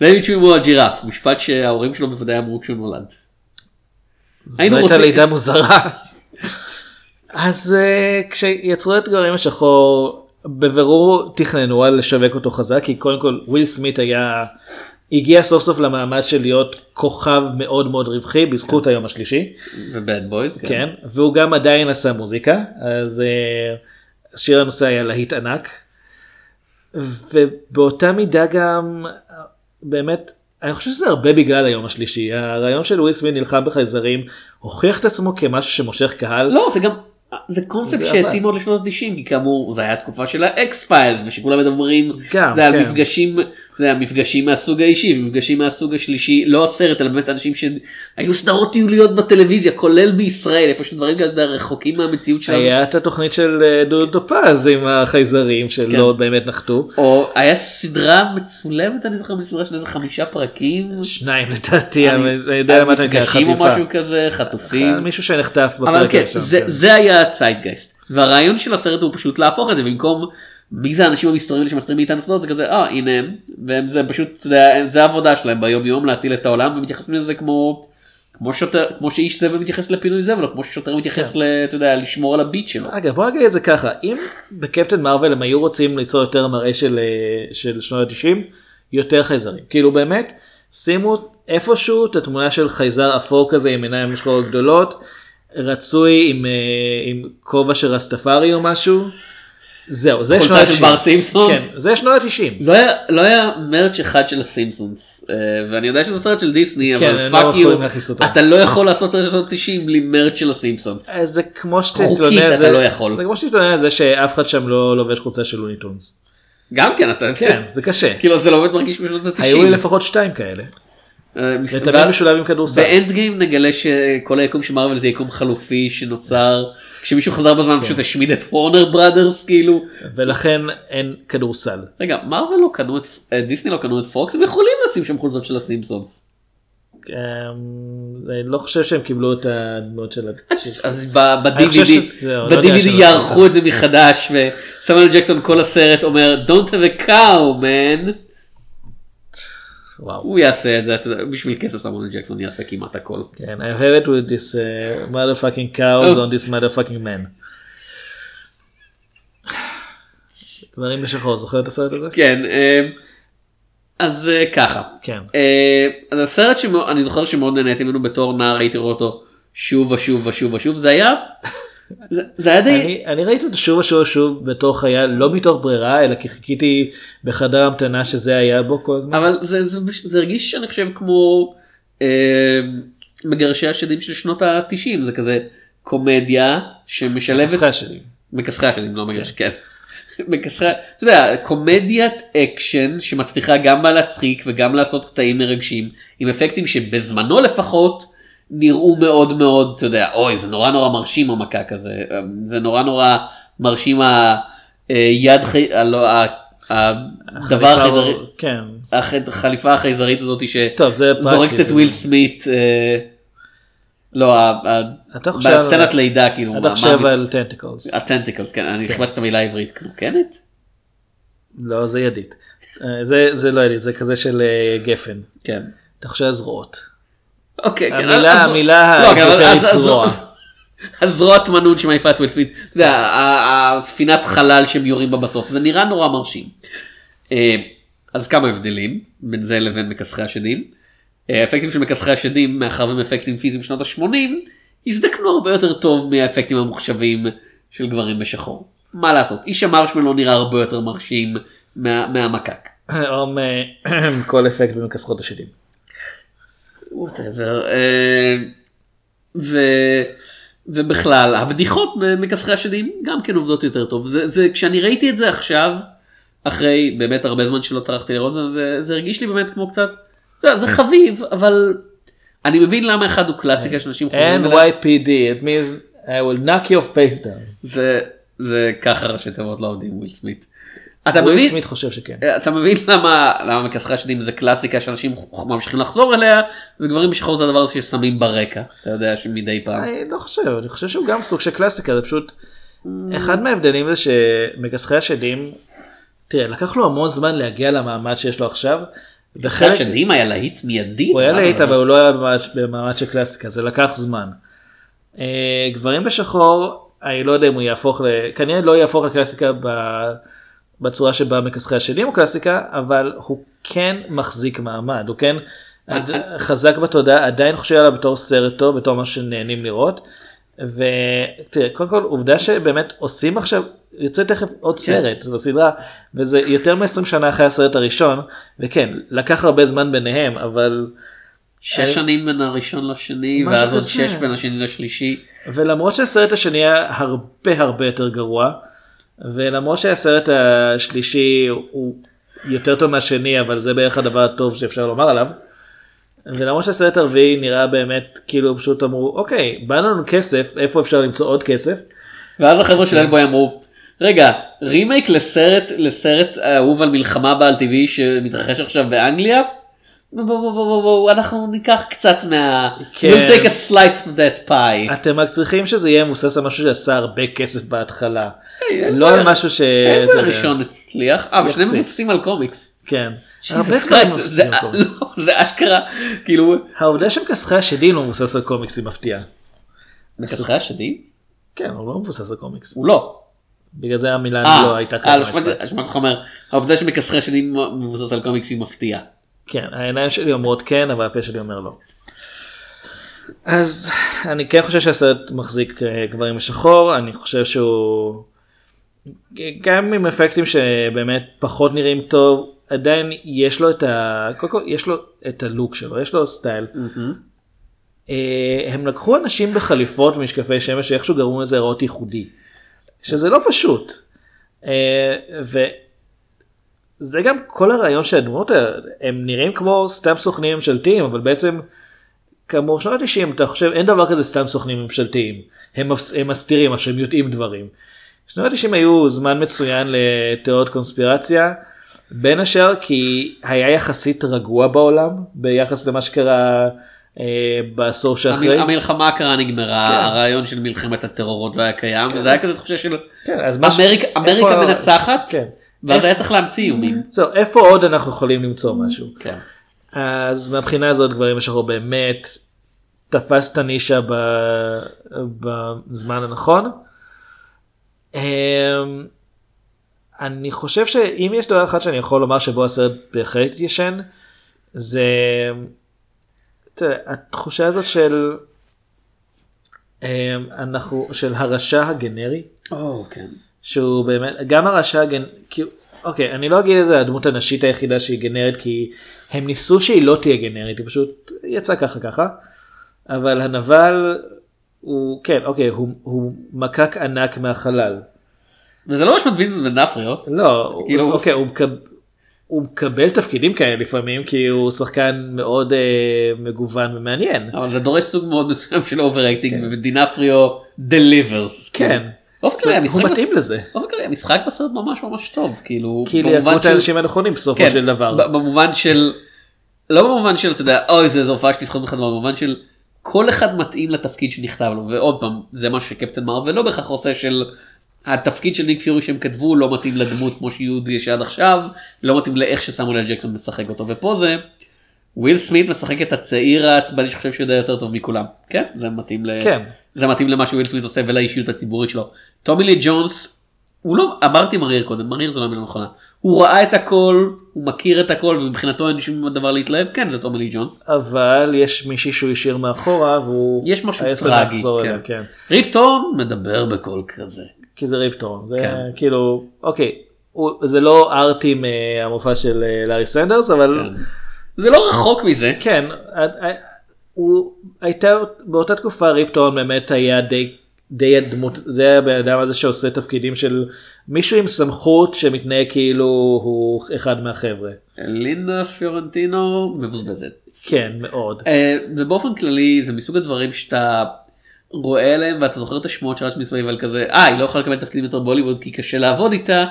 שווימר הוא הג'ירף, משפט שההורים שלו בוודאי אמרו כשהוא נולד. זו הייתה לידה מוזרה. אז אה, כשיצרו את גברים בשחור, בבירור תכננו על לשווק אותו חזק, כי קודם כל וויל סמית היה, הגיע סוף סוף למעמד של להיות כוכב מאוד מאוד רווחי בזכות היום השלישי, ו Bad Boys, כן. כן, והוא גם עדיין עשה מוזיקה, אז אה, שיר הנושא היה להיט ענק, ובאותה מידה גם, באמת, אני חושב שזה הרבה בגלל היום השלישי, הרעיון של וויל סמית נלחם בחייזרים, הוכיח את עצמו כמשהו שמושך קהל. לא, זה גם, זה קונספט זה שהתאים. מאוד לשנות ה-90, כי כאמור זה היה התקופה של ה X-Files, ושכולם מדברים, גם, אתה יודע, על כן. מפגשים, אתה יודע, מפגשים מהסוג האישי, ומפגשים מהסוג השלישי, לא הסרט, אלא באמת אנשים שהיו סדרות תיעודיות בטלוויזיה, כולל בישראל, איפה שדברים כאלה רחוקים מהמציאות שלנו. היה את התוכנית של אה, דודו טופז עם החייזרים שלא כן. באמת נחתו. או היה סדרה מצולמת, אני זוכר, בסדרה של איזה חמישה פרקים. שניים לדעתי, אני- אבל אני יודע מה אתה נקרא מפגשים או חטיפה. משהו כזה, חטופים. מישהו שנחטף אבל בפרק כן, הראשון. זה, כן. זה היה הציידגייסט. והרעיון של הסרט הוא פשוט להפוך את זה במקום מי זה האנשים המסתורים האלה שמסתירים מאיתנו סודות זה כזה אה הנה הם והם זה פשוט יודע, זה העבודה שלהם ביום יום להציל את העולם ומתייחסים לזה כמו כמו שוטר כמו שאיש זבל מתייחס לפינוי זבל או כמו ששוטר מתייחס כן. ל, אתה יודע, לשמור על הביט שלו. אגב בוא נגיד את זה ככה אם בקפטן מרוויל הם היו רוצים ליצור יותר מראה של אה, של שנות ה-90 יותר חייזרים כאילו באמת שימו איפשהו את התמונה של חייזר אפור כזה עם עיניים שחורות גדולות רצוי עם אה, עם כובע של רסטפארי או משהו. זהו זה חולצה שנות של ה-90. בארט סימפסון. כן זה שנות ה-90. לא לא היה merch אחד של ה Simpsons אה, ואני יודע שזה סרט של דיסני כן, אבל fuck לא you. אתה לא יכול לעשות סרט של שנות 90 בלי merch של ה Simpsons. אה, זה כמו חוקית שתתלונן על אתה זה, לא יכול. זה כמו שתתלונן על זה שאף אחד שם לא לובש חולצה של Looney Tunes. גם כן אתה כן זה קשה. כאילו זה לא באמת מרגיש בשנות ה-90. היו לי לפחות שתיים כאלה. זה תמיד משולב עם כדורסל. באנד גיים נגלה שכל היקום של מארוול זה יקום חלופי שנוצר כשמישהו חזר כן. בזמן פשוט השמיד את וורנר בראדרס כאילו. ולכן אין כדורסל. רגע מארוול לא קנו את אה, דיסני לא קנו את פוקס הם יכולים לשים שם חולצות של הסימפסונס. אמ, אני לא חושב שהם קיבלו את הדמות של. אז ב-DVD לא. יערכו את זה מחדש וסמואל ג'קסון כל הסרט אומר don't have a cow man. וואו. הוא יעשה את זה בשביל כסף סמואל ג'קסון יעשה כמעט הכל. כן, I have it with this uh, motherfucking cows on this motherfucking man. דברים בשחור, זוכר את הסרט הזה? כן אה, אז אה, ככה. כן. אה, אז הסרט שאני זוכר שמאוד נהניתי ממנו בתור נער הייתי רואה אותו שוב ושוב ושוב ושוב זה היה זה- זה היה די אני, אני ראיתי אותו שוב ושוב ושוב בתור חייל, לא מתוך ברירה, אלא כי חיכיתי בחדר המתנה שזה היה בו כל הזמן. אבל זה, זה, זה הרגיש שאני חושב כמו אה, מגרשי השדים של שנות ה-90 זה כזה קומדיה שמשלבת משחק שלי. מכסחי השדים לא מגרש כן. מכסחי אתה יודע קומדיית אקשן שמצליחה גם להצחיק וגם לעשות קטעים מרגשים עם אפקטים שבזמנו לפחות נראו מאוד מאוד אתה יודע אוי זה נורא נורא מרשים המכה כזה זה נורא נורא מרשים היד חי... הלא, ה- הדבר החייזרי כן. הח- החליפה החייזרית הזאת שזורקת את זה- וויל סמית אה, לא חושב- בסצנת לידה כאילו אתה חושב על tentacles. ה tentacles כן אני חיפשתי את המילה העברית קנוקנת לא, זה ידית. אה, זה לא ידית, זה כזה של אה, גפן. כן. אתה חושב על זרועות. אוקיי, כן, המילה- אז- המילה לא, האזוטרית אז- אז- זרוע. הזרוע תמנות שמעיפה את וויל סמית, אתה יודע, הספינת חלל שהם יורים בה בסוף, זה נראה נורא מרשים. אה, אז כמה הבדלים בין זה לבין מכסחי השדים. אה, האפקטים של מכסחי השדים, מאחר והם אפקטים פיזיים שנות ה-80, הזדקנו הרבה יותר טוב מהאפקטים המוחשבים של גברים בשחור. מה לעשות, איש המרשמלו נראה הרבה יותר מרשים מה- מהמקק. או מ- כל אפקט במכסחות השדים. ווטאבר. ו... ובכלל הבדיחות מכסחי השדים גם כן עובדות יותר טוב זה, זה כשאני ראיתי את זה עכשיו אחרי באמת הרבה זמן שלא טרחתי לראות זה זה, זה הרגיש לי באמת כמו קצת יודע, זה חביב אבל אני מבין למה אחד הוא קלאסיקה שאנשים חוזרים אליה. NYPD, it means I will knock your face down. זה זה ככה ראשי תיבות לא עובדים וויל סמית. אתה וויל מבין סמית חושב שכן. אתה מבין למה למה מכסחי השדים זה קלאסיקה שאנשים ממשיכים לחזור אליה וגברים בשחור זה הדבר הזה ששמים ברקע אתה יודע שמדי פעם. אני לא חושב, אני חושב שהוא גם סוג של קלאסיקה, זה פשוט... אחד מההבדלים זה שמכסחי השדים, תראה, לקח לו המון זמן להגיע למעמד שיש לו עכשיו. וחלק- השדים היה להיט מיידי. הוא היה להיט אבל הוא לא היה במעמד- של קלאסיקה, זה לקח זמן. אה, גברים בשחור, אני לא יודע אם הוא יהפוך, כנראה לא יהפוך לקלאסיקה ב- בצורה שבה מכסחי השדים הוא קלאסיקה, אבל הוא כן מחזיק מעמד, הוא כן עד- חזק בתודעה, עדיין חושב עליו בתור סרט טוב, בתור משהו שנהנים לראות. ותראה, קודם כל עובדה שבאמת עושים עכשיו, יוצא תכף עוד סרט בסדרה, וזה יותר מ-20 שנה אחרי הסרט הראשון, וכן, לקח הרבה זמן ביניהם, אבל... שש שנים בין הראשון לשני ואז עוד. שש בין השני לשלישי. ולמרות שהסרט השני היה הרבה הרבה יותר גרוע, ולמרות שהסרט השלישי הוא יותר טוב מהשני, אבל זה בערך הדבר הטוב שאפשר לומר עליו, ולמרות שהסרט הרביעי נראה באמת כאילו פשוט אמרו אוקיי באנו לנו כסף איפה אפשר למצוא עוד כסף ואז החבר'ה של אלבוי אמרו רגע רימייק לסרט לסרט אהוב על מלחמה בעל טבעי שמתרחש עכשיו באנגליה. בואו בואו בואו בואו אנחנו ניקח קצת מה... כן. We'll take a slice of that pie. אתם רק צריכים שזה יהיה מבוסס על משהו שעשה הרבה כסף בהתחלה אין לא בעיה. על משהו ש... אין אתה יודע, הראשון הצליח. אה, ושניהם יחסית. מבוססים על קומיקס. כן. Jesus הרבה Christ, דברים זה- מבוססים על קומיקס. לא, זה אשכרה כאילו. העובדה שמכסחי השדים לא מבוסס על קומיקס היא מפתיעה. מכסחי השדים? כן הוא לא מבוסס על קומיקס. הוא לא. בגלל זה המילה אה, לא הייתה אה. לא שמעתי שמעתי אותך אומר העובדה שמכסחי השדים מבוסס על קומיקס היא מפתיעה. כן, העיניים שלי אומרות כן, אבל הפה שלי אומר לא. אז אני כן חושב שהסרט מחזיק אה, גברים בשחור, אני חושב שהוא גם עם אפקטים שבאמת פחות נראים טוב, עדיין יש לו את ה... קודם כל יש לו את הלוק שלו, יש לו סטייל. אה, הם לקחו אנשים בחליפות ומשקפי שמש שאיכשהו גרמו לזה ראות ייחודי. שזה לא פשוט. אה, וזה גם כל הרעיון של הדמות האלה, הם נראים כמו סתם סוכנים ממשלתיים, אבל בעצם, כאמור, שנות ה-90, אתה חושב, אין דבר כזה סתם סוכנים ממשלתיים. הם, הם מסתירים, או שהם יודעים דברים. שנות ה-90 היו זמן מצוין לתיאוריות קונספירציה, בין השאר כי היה יחסית רגוע בעולם, ביחס למה שקרה אה, בעשור שאחרי. המל- המלחמה הקרה נגמרה, כן. הרעיון של מלחמת הטרור עוד לא היה קיים, וזה היה כזה תחושה של כן, מה ש- אמריקה אמריקה איפה- מנצחת, כן. ואז היה צריך להמציא איומים. זהו, איפה עוד אנחנו יכולים למצוא משהו? כן. אז מהבחינה הזאת גברים בשחור באמת תפס את הנישה בזמן הנכון. אמ, אני חושב שאם יש דבר אחד שאני יכול לומר שבו הסרט בהחלט התיישן, זה תראה, התחושה הזאת של אמ, אנחנו של הרשע הגנרי. או, כן. שהוא באמת גם הרשע גנ... כאילו, אוקיי אני לא אגיד את זה הדמות הנשית היחידה שהיא גנרית כי הם ניסו שהיא לא תהיה גנרית היא פשוט יצאה ככה ככה אבל הנבל הוא כן אוקיי הוא, הוא מקק ענק מהחלל וזה לא ממש מדבין זה בנפריו. לא כאילו- הוא, אוקיי הוא מקבל. הוא מקבל תפקידים כאלה לפעמים כי הוא שחקן מאוד אה, מגוון ומעניין. אבל זה דורש סוג מאוד מסוים של overacting ודונופריו delivers. כן. באופן כללי המשחק מתאים בס- לזה. באופן כללי המשחק בסרט ממש ממש טוב כאילו כי במובן ליהקו את האנשים הנכונים בסופו כן, של דבר. במובן של לא במובן של אתה יודע אוי זה הופעה של לזכות בכלל במובן של כל אחד מתאים לתפקיד שנכתב לו ועוד פעם זה מה שקפטן מרוויל לא בהכרח עושה של התפקיד של ניק פיורי שהם כתבו לא מתאים לדמות כמו שיהודי שעד עכשיו לא מתאים לאיך שסמואל אל ג'קסון משחק אותו ופה זה וויל סמית משחק את הצעיר העצבני שחושב שהוא יודע יותר טוב מכולם כן זה מתאים ל... כן. זה מתאים למה שוויל סמית עושה ולאישיות הציבורית שלו. טומי לי ג'ונס הוא לא אמרתי מריר קודם מריר זו לא המילה נכונה הוא ראה את הכל הוא מכיר את הכל ומבחינתו אין שום דבר להתלהב כן זה טומי לי ג'ונס. אבל יש מישהי שהוא השאיר מאחורה והוא יש משהו טרגי, כן. כן. ריפ טורן מדבר בקול כזה. כי זה ריפ טורן זה כן. כאילו אוקיי הוא, זה לא ארטי מהמופע של אה, לארי סנדרס אבל כן. זה לא רחוק מזה. כן, אה, אה, הוא הייתה באותה תקופה ריפ טורן באמת היה די די הדמות, זה הבן אדם הזה שעושה תפקידים של מישהו עם סמכות שמתנהג כאילו הוא אחד מהחבר'ה. לינדה פיורנטינו מבוזבזת. כן, מאוד. אה, ובאופן כללי זה מסוג הדברים שאתה רואה עליהם ואתה זוכר את השמועות שרץ מסביב על כזה אה היא לא יכולה לקבל תפקידים יותר בהוליווד כי קשה לעבוד איתה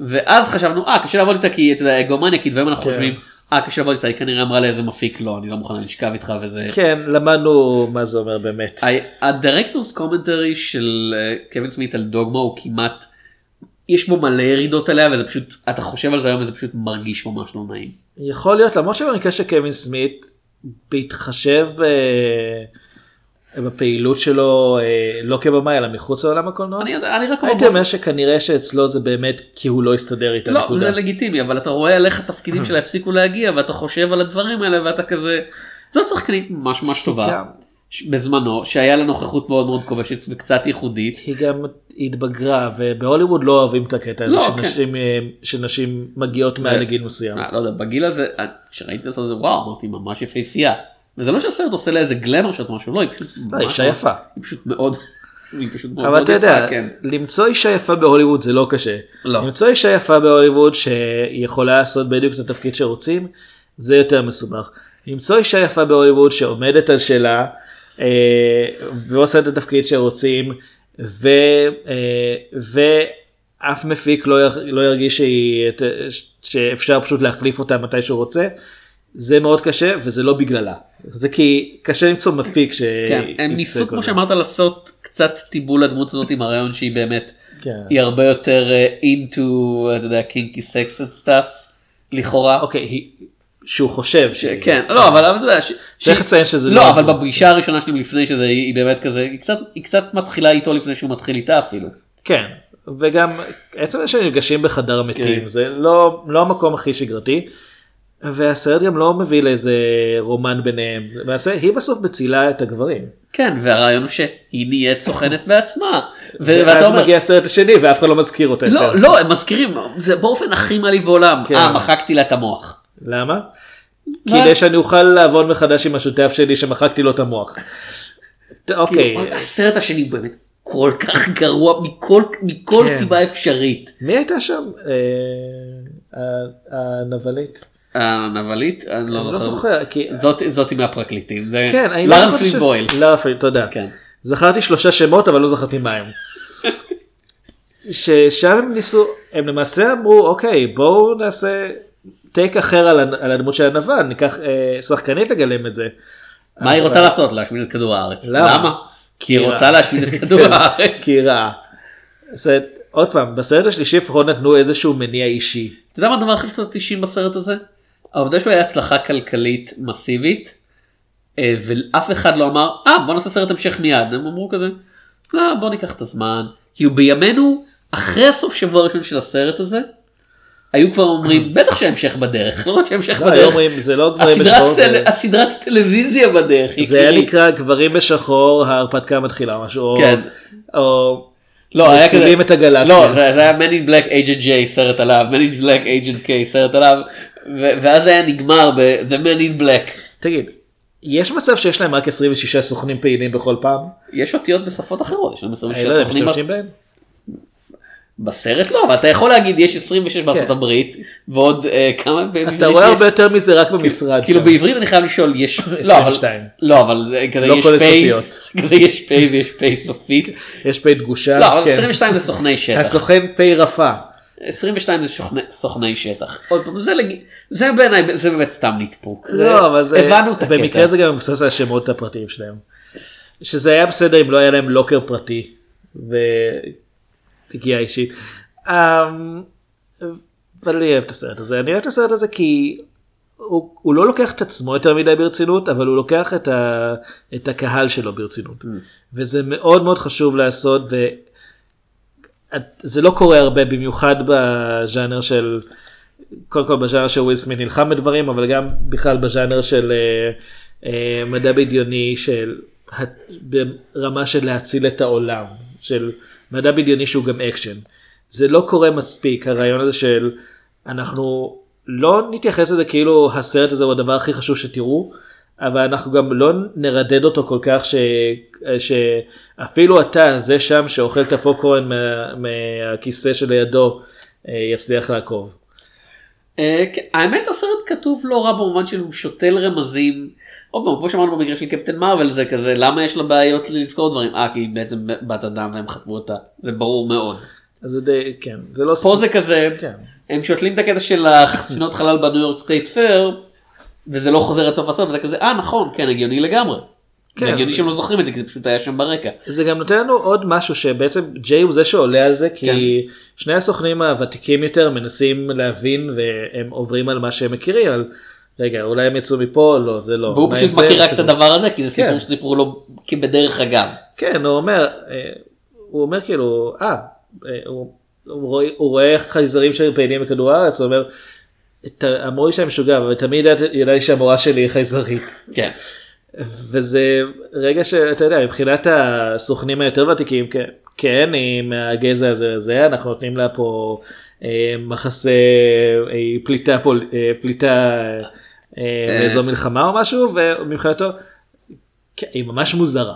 ואז חשבנו אה קשה לעבוד איתה כי אתה יודע אגומניה כי דברים אנחנו כן. חושבים אה קשה לעבוד איתה היא כנראה אמרה לאיזה מפיק לא אני לא מוכנה לשכב איתך וזה. כן, למדנו מה זה אומר באמת. ה director's commentary של אה, קווין סמית על דוגמה הוא כמעט יש בו מלא ירידות עליה וזה פשוט אתה חושב על זה היום וזה פשוט מרגיש ממש לא נעים. יכול להיות, למרות שבמקרה של קווין סמית, בהתחשב אה, בפעילות שלו, אה, לא כבמאי, אלא מחוץ לעולם הקולנוע, אני יודע אני רק הייתי אומר שכנראה שאצלו זה באמת כי הוא לא הסתדר איתה. לא. זה לגיטימי, אבל אתה רואה על איך התפקידים שלה הפסיקו להגיע, ואתה חושב על הדברים האלה, ואתה כזה... זאת שחקנית ממש ממש טובה, בזמנו, שהיה לה נוכחות מאוד מאוד כובשת וקצת ייחודית. היא גם התבגרה, ובהוליווד לא אוהבים את הקטע הזה לא, שנשים, אה, שנשים מגיעות מעל לגיל מסוים. אה, לא יודע, בגיל הזה, כשראיתי את זה, וואו, אמרתי, ממש יפהפייה. וזה לא שהסרט עושה לה איזה גלמר של עצמה, שהוא לא, היא פשוט... לא, אישה יפה. היא פשוט מאוד... היא פשוט מאוד אבל אתה יודע, כן. למצוא אישה יפה בהוליווד זה לא קשה. לא. למצוא אישה יפה בהוליווד שיכולה לעשות בדיוק את התפקיד שרוצים, זה יותר מסובך. למצוא אישה יפה בהוליווד שעומדת על שלה, אה, ועושה את התפקיד שרוצים, ו, אה, ואף מפיק לא, לא ירגיש שהיא, שאפשר פשוט להחליף אותה מתי שהוא רוצה, זה מאוד קשה וזה לא בגללה. זה כי קשה למצוא מפיק ש... כן, הם ניסו, כמו שאמרת, לעשות קצת טיבול לדמות הזאת עם הרעיון שהיא באמת, כן. היא הרבה יותר אה, into, אתה יודע, קינקי סקס stuff, לכאורה. אוקיי, היא- שהוא חושב ש- כן, לא, אבל אתה יודע, צריך שהיא- לציין שזה לא, לא אבל. בפגישה הראשונה שלי לפני שזה, היא באמת כזה, היא קצת- היא קצת מתחילה איתו לפני שהוא מתחיל איתה אפילו. כן, וגם עצם זה שהם נפגשים בחדר מתים כן. זה לא, לא המקום הכי שגרתי. והסרט גם לא מביא לאיזה רומן ביניהם, למעשה היא בסוף מצילה את הגברים. כן, והרעיון הוא שהיא נהיית סוכנת בעצמה. ו- ואז אומר, מגיע הסרט השני ואף אחד לא מזכיר אותה לא, יותר. לא, הם מזכירים, זה באופן הכי מעליב בעולם. כן. אה, מחקתי לה את המוח. למה? כדי שאני אוכל לעבוד מחדש עם השותף שלי שמחקתי לו את המוח. ט- אוקיי, כאילו, הסרט השני הוא באמת כל כך גרוע מכל, מכל כן. סיבה אפשרית. מי הייתה שם? אה, הנבלית? הנבלית? אני לא לא זוכר. זאתי מהפרקליטים. כן, אני לא לארה זוכר פלין ש- בויל. לארה פלין, תודה. כן. זכרתי שלושה שמות אבל לא זכרתי מה הם. ששם הם ניסו, הם למעשה אמרו אוקיי בואו נעשה טייק אחר על, הדמות של הנבל, ניקח אה, שחקנית לגלם את זה. מה היא רוצה לעשות? להשמיד את כדור הארץ. למה? למה? כי היא רוצה. להשמיד את כדור כן, הארץ. כי היא רעה. עוד פעם, בסרט השלישי לפחות נתנו איזשהו מניע אישי. אתה יודע מה הדבר הכי שנות ה-90 בסרט הזה? העובדה שהוא היה הצלחה כלכלית מסיבית, אה, ואף אחד לא אמר, אה בוא נעשה סרט המשך מיד, הם אמרו כזה, לא בוא ניקח את הזמן, כאילו בימינו, אחרי הסוף שבוע הראשון של הסרט הזה, היו כבר אומרים, בטח שההמשך בדרך, לא רק שההמשך לא, בדרך, זה לא הסדרת בשחור, טלוויזיה בדרך, זה היה. נקרא גברים בשחור ההרפתקה מתחילה משהו. או- כן. לא, היה כזה, מצילים את הגלקסיה. לא, זה, היה Man in Black Agent J סרט עליו, Man in Black Agent K סרט עליו, ואז היה נגמר ב-The Man in Black. תגיד, יש מצב שיש להם רק 26 סוכנים פעילים בכל פעם? יש אותיות בשפות אחרות, יש אני 26 לא יודע, סוכנים משתמשים בהם? בסרט לא, אבל אתה יכול להגיד יש 26 בארצות הברית, ועוד אה, כמה בעברית אתה רואה? הרבה יותר מזה רק במשרד. כאילו. בעברית אני חייב לשאול, יש, לא אבל, 22. לא אבל אה, כזה לא יש כל פ'. כזה יש פ' ויש פ' סופית, יש פה דגושה. לא אבל כן. 22 זה סוכני שטח, הסוכן פ' רפה. 22 זה סוכני- סוכני שטח, עוד פעם זה לג- זה בעיניי, זה באמת סתם נדפוק, זה- לא, אבל זה... הבנו את הקטע, במקרה זה גם מבוסס על השמות הפרטיים שלהם. שזה היה בסדר אם לא היה להם לוקר פרטי. ותגיעה אישית. אמ, אבל אני אוהב את הסרט הזה. אני אוהב את הסרט הזה כי הוא, הוא לא לוקח את עצמו יותר מדי ברצינות, אבל הוא לוקח את, ה, את הקהל שלו ברצינות. וזה מאוד מאוד חשוב לעשות, וזה לא קורה הרבה, במיוחד בז'אנר של, קודם כל בז'אנר של וויל סמית נלחם בדברים, אבל גם בכלל בז'אנר של אה, אה, מדע בדיוני, של ברמה של להציל את העולם, של מדע בדיוני שהוא גם אקשן. זה לא קורה מספיק, הרעיון הזה של אנחנו לא נתייחס לזה כאילו הסרט הזה הוא הדבר הכי חשוב שתראו, אבל אנחנו גם לא נרדד אותו כל כך ש... שאפילו אתה זה שם שאוכל את הפופקורן מה... מהכיסא שלידו אה, יצליח לעקוב. אה, כן, האמת הסרט כתוב לא רע במובן שהוא שותל רמזים. עוד פעם, כמו שאמרנו במקרה של קפטן מרוויל זה כזה למה יש לה בעיות לזכור דברים אה כי היא בעצם בת אדם והם חטפו אותה זה ברור מאוד. זה די כן זה לא פה זה כזה כן. הם שותלים את הקטע של הספינות חלל בניו יורק State Fair וזה לא חוזר עד סוף הסרט וזה כזה אה נכון כן הגיוני לגמרי. כן. הגיוני שהם לא זוכרים את זה כי זה פשוט היה שם ברקע. זה גם נותן לנו עוד משהו שבעצם ג'יי הוא זה שעולה על זה כי כן. שני הסוכנים הוותיקים יותר מנסים להבין והם עוברים על מה שהם מכירים על רגע אולי הם יצאו מפה לא זה לא. והוא פשוט עם זה? מכיר רק את הדבר הזה כי זה כן. סיפור שסיפרו לו כבדרך אגב. כן הוא אומר אה, הוא אומר כאילו אה אה, הוא, הוא, רואה, הוא רואה חייזרים שפעילים בכדור הארץ הוא אומר. "ת- המורה שלי משוגע אבל תמיד ידע- ידעתי שהמורה שלי היא חייזרית. כן. וזה רגע שאתה יודע מבחינת הסוכנים היותר ותיקים כן, היא מהגזע הזה הזה אנחנו נותנים לה פה אה, מחסה אה, פליטה פול, אה, פליטה אה, באזור מלחמה או משהו ומבחינתו כן, היא ממש מוזרה.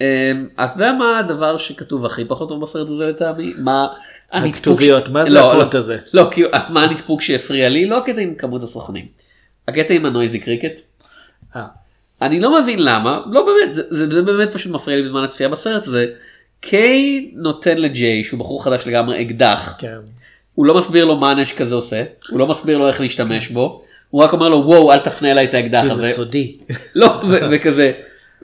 אמ, אתה יודע מה הדבר שכתוב הכי פחות טוב בסרט הזה לטעמי? מה הכתוביות, מה זה לא, הקוט לא, הזה? לא, מה הנדפוק שהפריע לי? לא הקטע עם כמות הסוכנים. הקטע עם הנויזי קריקט. אה, אני לא מבין למה, לא באמת, זה, זה, זה באמת פשוט מפריע לי בזמן הצפייה בסרט הזה. קיי נותן לג'יי שהוא בחור חדש לגמרי אקדח, כן. הוא לא מסביר לו מה הנשק הזה עושה, הוא לא מסביר לו איך להשתמש בו, הוא רק אומר לו וואו אל תפנה אליי את האקדח זה הזה. סודי. לא, וכזה.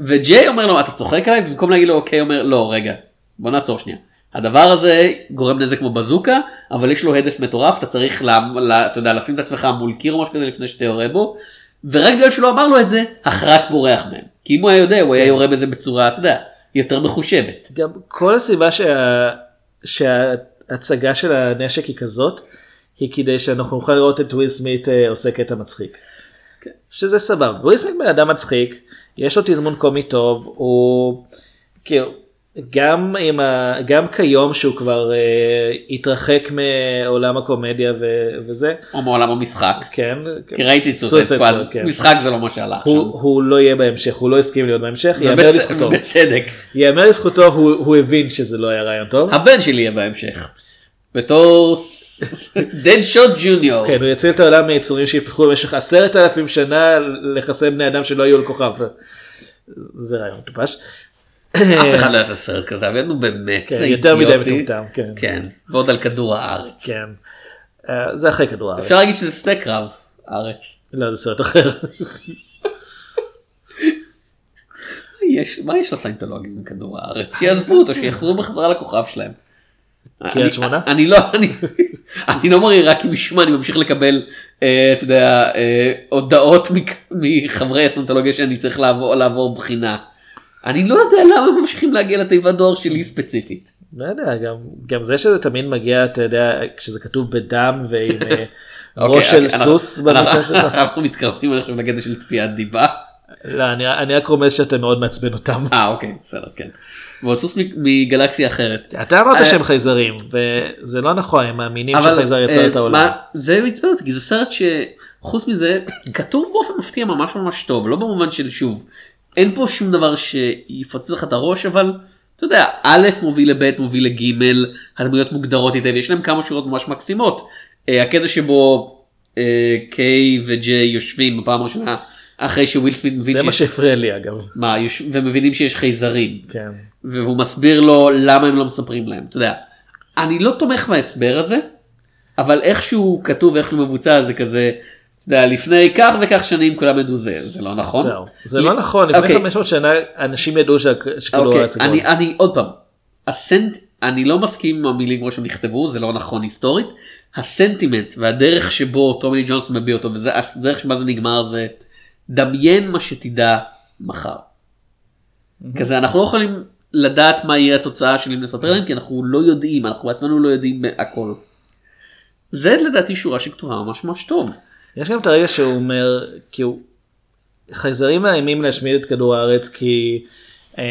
וג'יי אומר לו, אתה צוחק עליי? במקום להגיד לו, אוקיי, אומר, לא, רגע, בוא נעצור שנייה. הדבר הזה גורם נזק כמו בזוקה, אבל יש לו הדף מטורף, אתה צריך, לה, לה, אתה יודע, לשים את עצמך מול קיר או משהו כזה לפני שאתה יורה בו, ורק בגלל שהוא לא אמר לו את זה, החרק בורח מהם. כי אם הוא היה יודע, הוא היה יורה בזה בצורה, אתה יודע, יותר מחושבת. גם כל הסיבה שה... שההצגה של הנשק היא כזאת, היא כדי שאנחנו נוכל לראות את וויל סמית אה, עושה קטע מצחיק. שזה סבבה. וויל סמית בן אדם מצחיק, יש לו תזמון קומי טוב, הוא כאילו, גם, עם ה... גם כיום שהוא כבר אה, התרחק מעולם הקומדיה ו... וזה, או מעולם המשחק. כן, כי ראיתי את Squad, Squad, כן. משחק זה לא מה שהלך הוא, שם. הוא לא יהיה בהמשך, הוא לא הסכים להיות בהמשך, ייאמר ובצ- לזכותו. בצדק. ייאמר לזכותו, הוא, הוא הבין שזה לא היה רעיון טוב. הבן שלי יהיה בהמשך. בתור דד שוט ג'וניור. כן, הוא יציל את העולם מיצורים שהתפתחו במשך עשרת אלפים שנה לחסן בני אדם שלא היו על כוכב. זה רעיון מטופש. אף אחד לא יעשה סרט כזה, אבל נו באמת, כן, זה יותר מדי אידיוטי. מטומטם, כן. כן, ועוד על כדור הארץ. כן. אה, זה אחרי כדור הארץ. אפשר להגיד שזה שדה קרב, הארץ. לא, זה סרט אחר. מה יש- לסיינטולוגים בכדור הארץ? שיעזבו אותו, שיחזרו בחזרה לכוכב שלהם. אני- שמונה? אני לא, אני, אני לא מראה רק כי משום מה אני ממשיך לקבל, אה, אתה יודע, אה, הודעות מחברי הסיינטולוגיה שאני צריך לעבור, לעבור בחינה. אני לא יודע למה ממשיכים להגיע לתיבת דואר שלי ספציפית. לא יודע, גם- גם זה שזה תמיד מגיע, אתה יודע, כשזה כתוב בדם ועם אה, אוקיי, ראש של אוקיי, סוס אנחנו- מתקרבים עכשיו לקטע של תביעת דיבה. לא, אני- אני רק רומז שאתה מאוד מעצבן אותם. אה אוקיי בסדר כן. ועוד סוס מ- מגלקסיה אחרת. אתה אמרת אה, שהם חייזרים, וזה לא נכון, הם מאמינים אבל שחייזר יצר אה, את העולם. מה- זה מעצבן אותי כי זה סרט שחוץ מזה כתוב באופן מפתיע ממש ממש טוב לא במובן של שוב אין פה שום דבר שיפוצץ לך את הראש אבל אתה יודע א' מוביל לב' מוביל לג' הדמויות מוגדרות היטב יש להם כמה שורות ממש מקסימות אה, הקטע שבו קיי וג'יי יושבים בפעם הראשונה אחרי שוויל סמית מבין זה מה שהפריע לי אגב. מה, ומבינים שיש חייזרים כן. והוא מסביר לו למה הם לא מספרים להם אתה יודע אני לא תומך בהסבר הזה אבל איך שהוא כתוב ואיך שהוא מבוצע זה כזה אתה יודע, לפני כך וכך שנים כולם ידעו זה זה לא נכון. זהו. זה לא נכון, לפני אוקיי, 500 שנה אנשים ידעו שכאילו אוקיי, היה. אני, עוד פעם, הסנט, אני לא מסכים עם המילים כמו שהם נכתבו, זה לא נכון היסטורית. הסנטימנט והדרך שבו טומי לי ג'ונסון מביא אותו, וזה הדרך שבה זה נגמר זה דמיין מה שתדע מחר. כזה אנחנו לא יכולים לדעת מה יהיה התוצאה של אם נספר להם כי אנחנו לא יודעים, אנחנו בעצמנו לא יודעים הכל. זה לדעתי שורה שכתובה ממש ממש טוב. יש גם את הרגע שהוא אומר, כאילו, חייזרים מאיימים להשמיד את כדור הארץ כי אה,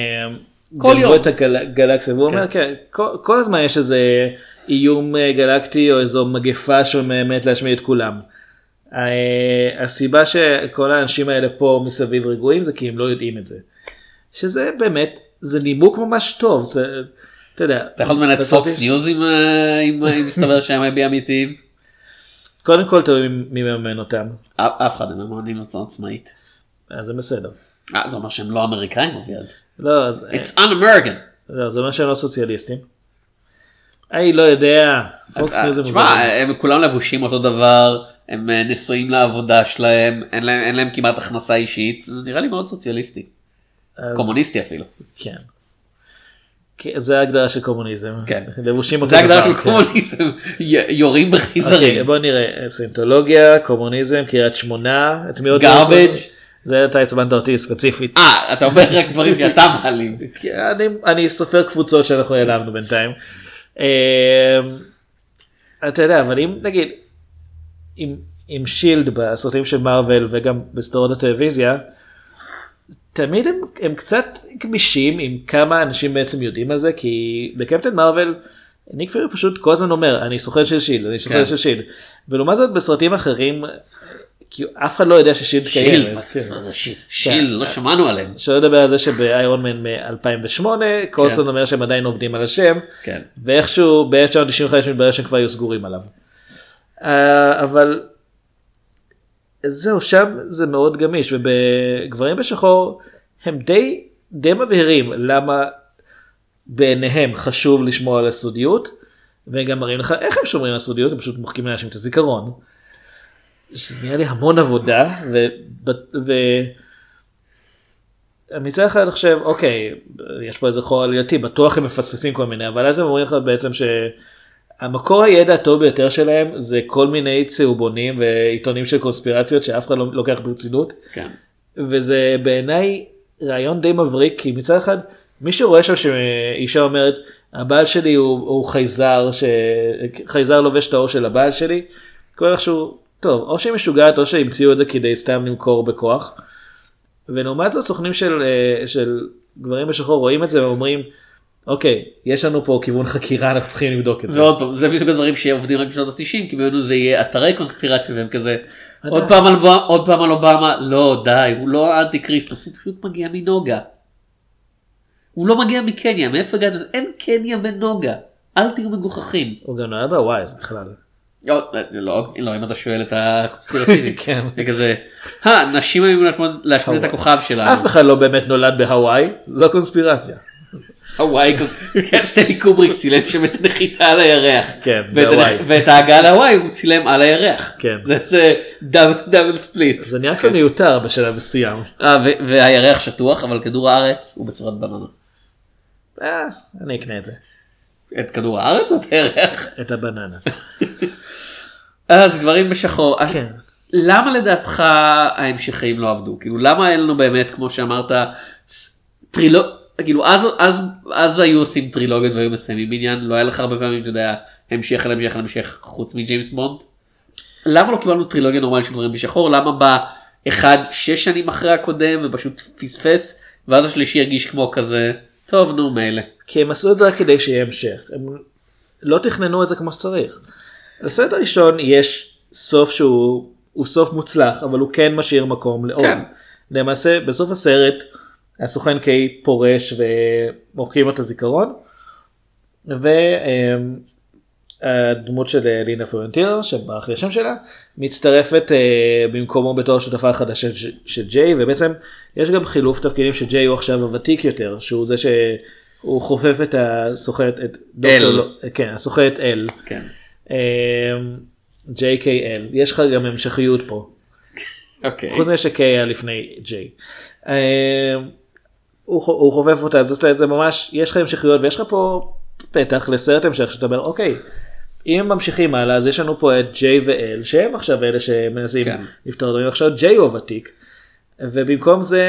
כל יום. את הגלקסיה, והוא אומר, כן, כל, כל הזמן יש איזה איום אה, גלקטי או איזו מגפה שמאיימת להשמיד את כולם. אה, הסיבה שכל האנשים האלה פה מסביב רגועים זה כי הם לא יודעים את זה. שזה באמת, זה נימוק ממש טוב, זה, אתה יודע. אתה יכול למנות פוקס ניוז אם אה, מסתבר שהם אבי אמיתיים? קודם כל תלוי מי מממן אותם, אף אחד הם מממנים הוצאה עצמאית. אז זה בסדר. אה, זה אומר שהם לא אמריקאים אביעד. לא, אז, It's un-American. לא, זה אומר שהם לא סוציאליסטים. אני לא יודע, פוקס ניוז זה תשמע, מוזר. הם כולם לבושים אותו דבר, הם אה, נשואים לעבודה שלהם, אין להם אין להם כמעט הכנסה אישית, זה נראה לי מאוד סוציאליסטי. אז- קומוניסטי אפילו. כן. כן, זה ההגדרה של קומוניזם. כן. לבושים זה הגדרה דבר, של כן. קומוניזם, יורים אוקיי, בחייזרים. בוא נראה, סינטולוגיה, קומוניזם, קריית שמונה, את מי עוד? Garbage. זה אתה עצבנת אותי ספציפית. אה, אתה אומר רק דברים שאתה מעלים. אני, אני סופר קבוצות שאנחנו העלמנו בינתיים. אמ, אתה יודע, אבל אם נגיד, עם, עם שילד בסרטים של מארוול וגם בסדרות הטלוויזיה, תמיד הם, הם קצת גמישים עם כמה אנשים בעצם יודעים על זה, כי בקפטן מארוול, ניק פיורי פשוט כל הזמן אומר, אני סוכן של שילד, אני סוכן כן. של שילד. ולעומת זאת בסרטים אחרים, כי אף אחד לא יודע ששילד שיל, קיימת. מה כן. זה- מה זה שיל? שיל, לא שמענו עליהם. שלא לדבר על זה שבאיירון מן מ-2008 קולסון אומר שהם עדיין עובדים על השם כן. ואיכשהו ב-1995 מתברר שהם כבר היו סגורים עליו. אה, אבל זהו שם זה מאוד גמיש ובגברים בשחור הם די די מבהירים למה בעיניהם חשוב לשמור על הסודיות והם גם מראים לך איך הם שומרים על הסודיות הם פשוט מוחקים לאנשים את הזיכרון. שזה נראה לי המון עבודה ו... ו... אחד אני חושב אוקיי יש פה איזה חור עלייתי בטוח הם מפספסים כל מיני אבל אז הם אומרים לך בעצם שהמקור הידע הטוב ביותר שלהם זה כל מיני צהובונים ועיתונים של קונספירציות שאף אחד לא לוקח ברצינות כן. וזה בעיניי רעיון די מבריק כי מצד אחד מי שרואה שם שאישה אומרת הבעל שלי הוא, הוא חייזר שחייזר לובש את האור של הבעל שלי כל איכשהו טוב או שהיא משוגעת או שהמציאו את זה כדי סתם למכור בכוח. ולעומת זאת סוכנים של, אה, של גברים בשחור רואים את זה ואומרים אוקיי יש לנו פה כיוון חקירה אנחנו צריכים לבדוק את זה. ועוד פעם, זה מסוג הדברים שעובדים רק בשנות ה-90, כי ממנו זה יהיה אתרי קונספירציה והם כזה, עוד פעם על עוד פעם על אובמה, לא די, הוא לא אנטי כריסטוס, הוא פשוט מגיע מנוגה. הוא לא מגיע מקניה, מאיפה הגענו? אין קניה בנוגה, אל תהיו מגוחכים. הוא גם נולד בהוואי אז בכלל. לא, לא, לא, אם אתה שואל את הקונספירטיבים. כן. זה כזה, אה, נשים היו להשמיד את הכוכב שלנו. אף אחד לא באמת נולד בהוואי זו קונספירציה. הוואי, כן, סטנלי קובריק צילם שם את הנחיתה על הירח. כן, בהוואי. הנח- ואת ההגעה להוואי הוא צילם על הירח. כן. זה- double split. זה נראה קצת מיותר בשלב מסוים. אה, והירח שטוח, אבל כדור הארץ הוא בצורת בננה. אה, אני אקנה את זה. את כדור הארץ או את הירח? את הבננה. אז גברים בשחור. כן. למה לדעתך ההמשכים לא עבדו? כאילו למה אין לנו באמת, כמו שאמרת, ס- טרילוג... כאילו אז, אז, אז היו עושים טרילוגיות והיו מסיימים עניין, לא היה לך הרבה פעמים, אתה יודע, המשך על המשך על המשך, חוץ מג'יימס בונד. למה לא קיבלנו טרילוגיה נורמלית של גברים בשחור? למה בא אחד שש שנים אחרי הקודם ופשוט פספס, ואז השלישי הרגיש כמו כזה, טוב נו מילא. כי הם עשו את זה רק כדי שיהיה המשך. הם לא תכננו את זה כמו שצריך. לסרט הראשון יש סוף שהוא הוא סוף מוצלח אבל הוא כן משאיר מקום לעוד. כן. למעשה בסוף הסרט הסוכן קיי פורש ומוחקים את הזיכרון. והדמות של אה, לינה פרנטיר שברח לי השם שלה מצטרפת אה, במקומו בתור שותפה חדשה של- ג'יי ובעצם יש גם חילוף תפקידים שג'יי הוא עכשיו הוותיק יותר שהוא זה שהוא חופף את הסוכנת את דוקטור אל. לא- כן הסוכנת אל. כן. JKL יש לך גם המשכיות פה. אוקיי. חוץ מזה שקיי היה לפני ג'יי. הוא הוא חופף אותה אז זה ממש יש לך המשכיות ויש לך פה פתח לסרט המשך שאתה אומר אוקיי. אם הם ממשיכים הלאה אז יש לנו פה את ג'יי ואל שהם עכשיו אלה שמנסים כן. לפתור דברים עכשיו ג'יי הוא הוותיק. ובמקום זה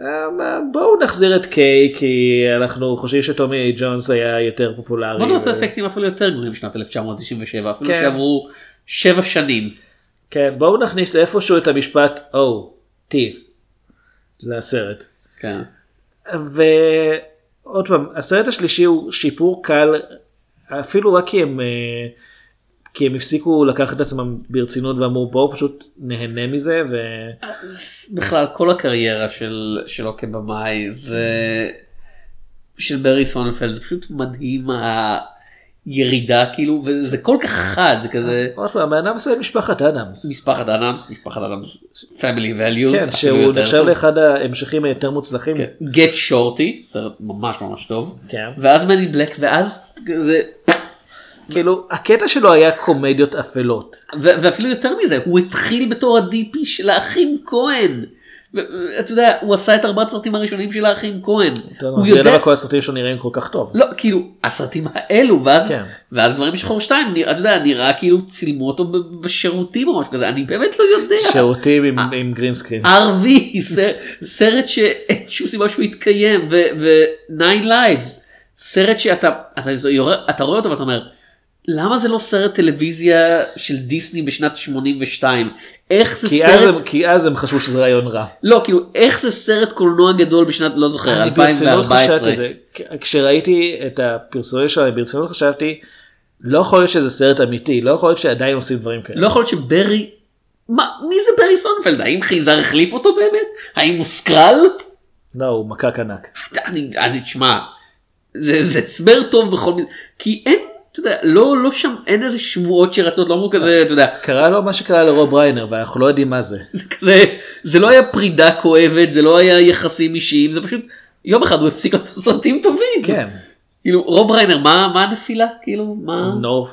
אה, בואו נחזיר את קיי כי אנחנו חושבים שטומי ג'ונס היה יותר פופולרי. בוא נעשה ו- אפקטים אפילו יותר גרועים בשנת 1997 אפילו כן. שעברו שבע שנים. כן בואו נכניס איפשהו את המשפט או טי לסרט. כן. ועוד פעם הסרט השלישי הוא שיפור קל אפילו רק כי הם אה, כי הם הפסיקו לקחת את עצמם ברצינות ואמרו בואו פשוט נהנה מזה ו... בכלל כל הקריירה של שלו כבמאי זה של ברי סונפלד זה פשוט מדהים הירידה כאילו וזה כל כך חד זה כזה הבן אדם עושה משפחת אדמס. משפחת אדמס משפחת אדמס family values כן, שהוא נחשב. לאחד ההמשכים היותר מוצלחים. כן. get shorty סרט ממש ממש טוב כן. ואז מני בלק ואז זה כאילו, הקטע שלו היה קומדיות אפלות. ואפילו יותר מזה הוא התחיל בתור הדיפי של האחים כהן. אתה יודע הוא עשה את ארבעת הסרטים הראשונים של האחים כהן. טוב, הוא יודע בגלל כל הסרטים שלו נראים כל כך טוב. לא כאילו הסרטים האלו ואז כן. ואז דברים בשחור 2 אתה יודע נראה כאילו צילמו אותו בשירותים או משהו כזה אני באמת לא יודע. שירותים עם- אה. עם גרינסקרין. ס- סרט שאין שום סיבה שהוא יתקיים ו-9 lives סרט שאתה אתה, יורה, אתה רואה אותו ואתה אומר למה זה לא סרט טלוויזיה של דיסני בשנת 82 איך זה כי אז סרט הם- כי אז הם חשבו שזה רעיון רע. לא כאילו איך זה סרט קולנוע גדול בשנת לא זוכר אני ברצינות 2014 חשבתי את זה. כ- כשראיתי את הפרסומים שלו, ברצינות חשבתי, לא יכול להיות שזה סרט אמיתי, לא יכול להיות שעדיין עושים דברים כאלה. לא יכול להיות שברי מה מי זה ברי סונפלד האם חייזר החליף אותו באמת האם הוא סקרל לא, הוא מקק ענק. אני, אני, תשמע, זה, זה הסבר טוב בכל מיני, כי אין, אתה יודע, לא, לא שם, אין איזה שמועות שרצות, לא אמרו כזה, אתה יודע, קרה לו מה שקרה לרוב ריינר ואנחנו לא יודעים מה זה. זה כזה, זה לא היה פרידה כואבת, זה לא היה יחסים אישיים, זה פשוט, יום אחד הוא הפסיק לעשות סרטים טובים. כן. כאילו, רוב ריינר, מה, מה הנפילה? כאילו, מה? נורף.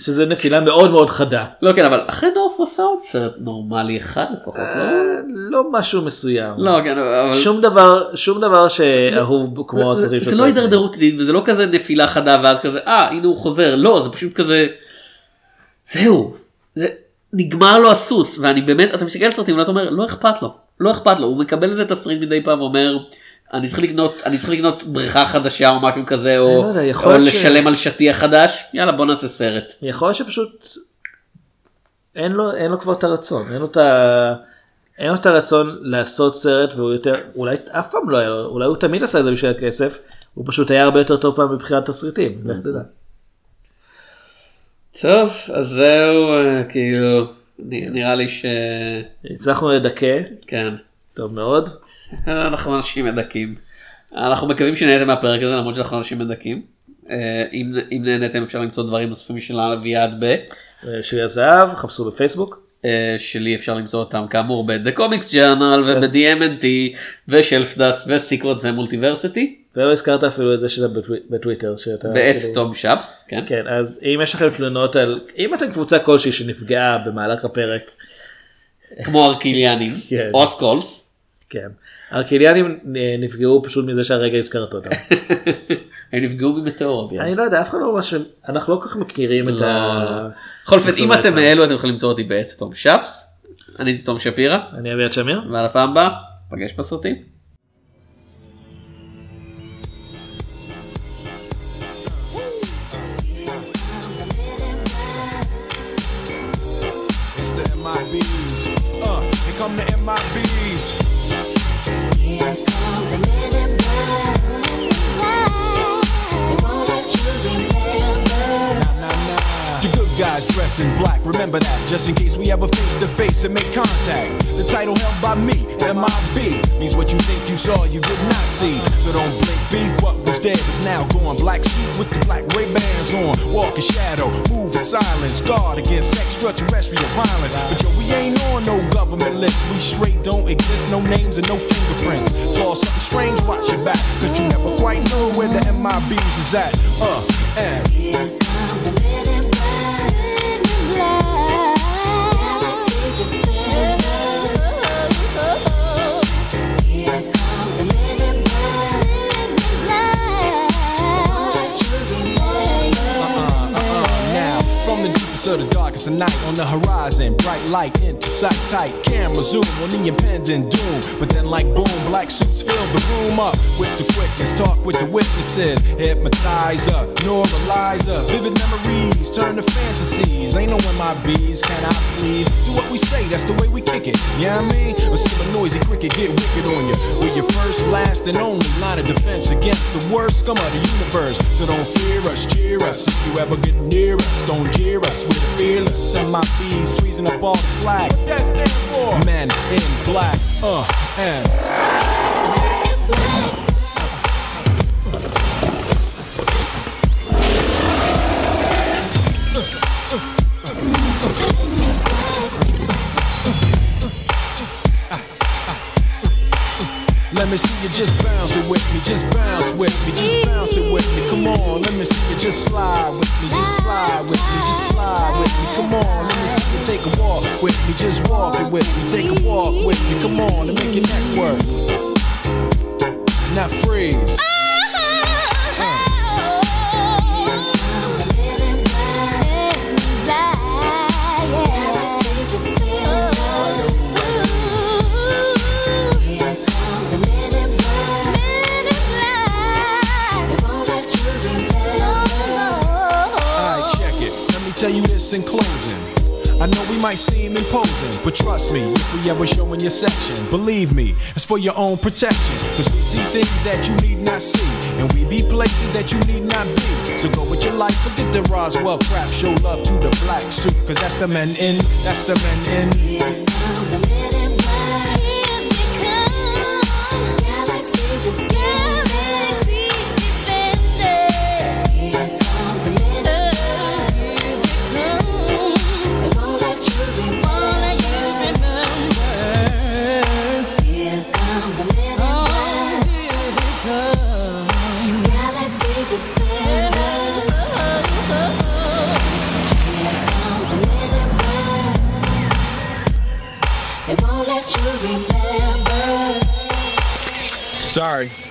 שזה נפילה מאוד מאוד חדה. לא, כן, אבל אחרי נורף הוא עשה עוד סרט נורמלי אחד לפחות, לא? אה, לא משהו מסוים. לא, כן, אבל... שום דבר, שום דבר שאהוב כמו הסרטים של זה לא הידרדרות עתידית וזה לא כזה נפילה חדה ואז כזה אה הנה הוא חוזר לא זה פשוט כזה זהו זה נגמר לו הסוס ואני באמת אתה מסתכל על סרטים ואתה אומר לא אכפת לו לא אכפת לו הוא מקבל איזה תסריט מדי פעם ואומר אני צריך לקנות אני צריך לקנות בריכה חדשה או משהו כזה או, לא יודע, או ש- לשלם על שטיח חדש? יאללה בוא נעשה סרט. יכול להיות שפשוט אין לו, אין לו כבר את הרצון, אין לו את, ה... אין לו את הרצון לעשות סרט והוא יותר, אולי אף פעם לא היה לו, אולי הוא תמיד עשה את זה בשביל הכסף, הוא פשוט היה הרבה יותר טוב פעם מבחינת תסריטים, תדע. טוב אז זהו אה, כאילו נראה לי הצלחנו לדכא, שכן טוב מאוד, אנחנו אנשים מדכאים. אנחנו מקווים שנהנתם מהפרק הזה למרות שאנחנו אנשים מדכאים. אה, אם, אם נהנתם אפשר למצוא דברים נוספים של אביעד ב. שלי הזהב, חפשו בפייסבוק, אה, שלי אפשר למצוא אותם כאמור ב-The Comics Journal וב-DMNT ושלפדס וסיקרוט ומולטיברסיטי. ולא הזכרת אפילו את זה שאתה בטווי- בטוויטר, שאתה, בעט כאילו- תום שפס. כן. כן, אז אם יש לכם תלונות על, אם אתם קבוצה כלשהי שנפגעה במהלך הפרק, כמו ארקיליאנים כן. או סקולס. כן, ארקיליאנים נפגעו פשוט מזה שהרגע הזכרת אותם. הם נפגעו ממטאור. אני לא יודע, אף אחד לא ממש, אנחנו לא כל כך מכירים את ה... בכל אופן אם אתם. מאלו אתם יכולים למצוא אותי בעט תום שפס. אני הייתי תום שפירא. אני אביעד שמיר. ועל הפעם הבאה פגש בסרטים. In black. Remember that, just in case we ever face to face and make contact. The title held by me, MIB, means what you think you saw, you did not see. So don't blink, be what was dead is now gone. Black suit with the black Ray Bans on. Walk in shadow, move in silence, guard against extraterrestrial violence. But yo, we ain't on no government list. We straight don't exist, no names and no fingerprints. Saw something strange, watch your back, cause you never quite know where the MIBs is at. Uh, and. Night on the horizon, bright light into sight tight. Camera zoom on the impending doom. But then, like boom, black suits fill the room up with the quickness. Talk with the witnesses, hypnotizer, neuralizer. Vivid memories turn to fantasies. Ain't knowing my bees, can I please? Do what we say, that's the way we kick it. Yeah, you know I mean? Or see a noisy cricket get wicked on you. We're your first, last, and only line of defense against the worst scum of the universe. So don't fear us, cheer us. If you ever get near us, don't jeer us. We're fearless. Send my bees freezing up all the flag. What that stand for? Men in black. Uh, and. Let me see you just bounce it with me, just bounce with me, just bounce it with me. Come on, let me see you just slide with me, just slide with me, just slide with me. Come on, let me see you take a walk with me, just walk it with me, take a walk with me. Come on, and make your neck work. Now freeze. In closing. I know we might seem imposing, but trust me, if we ever show in your section, believe me, it's for your own protection. Cause we see things that you need not see, and we be places that you need not be. So go with your life, forget the Roswell crap, show love to the black suit, cause that's the men in, that's the men in. Sorry.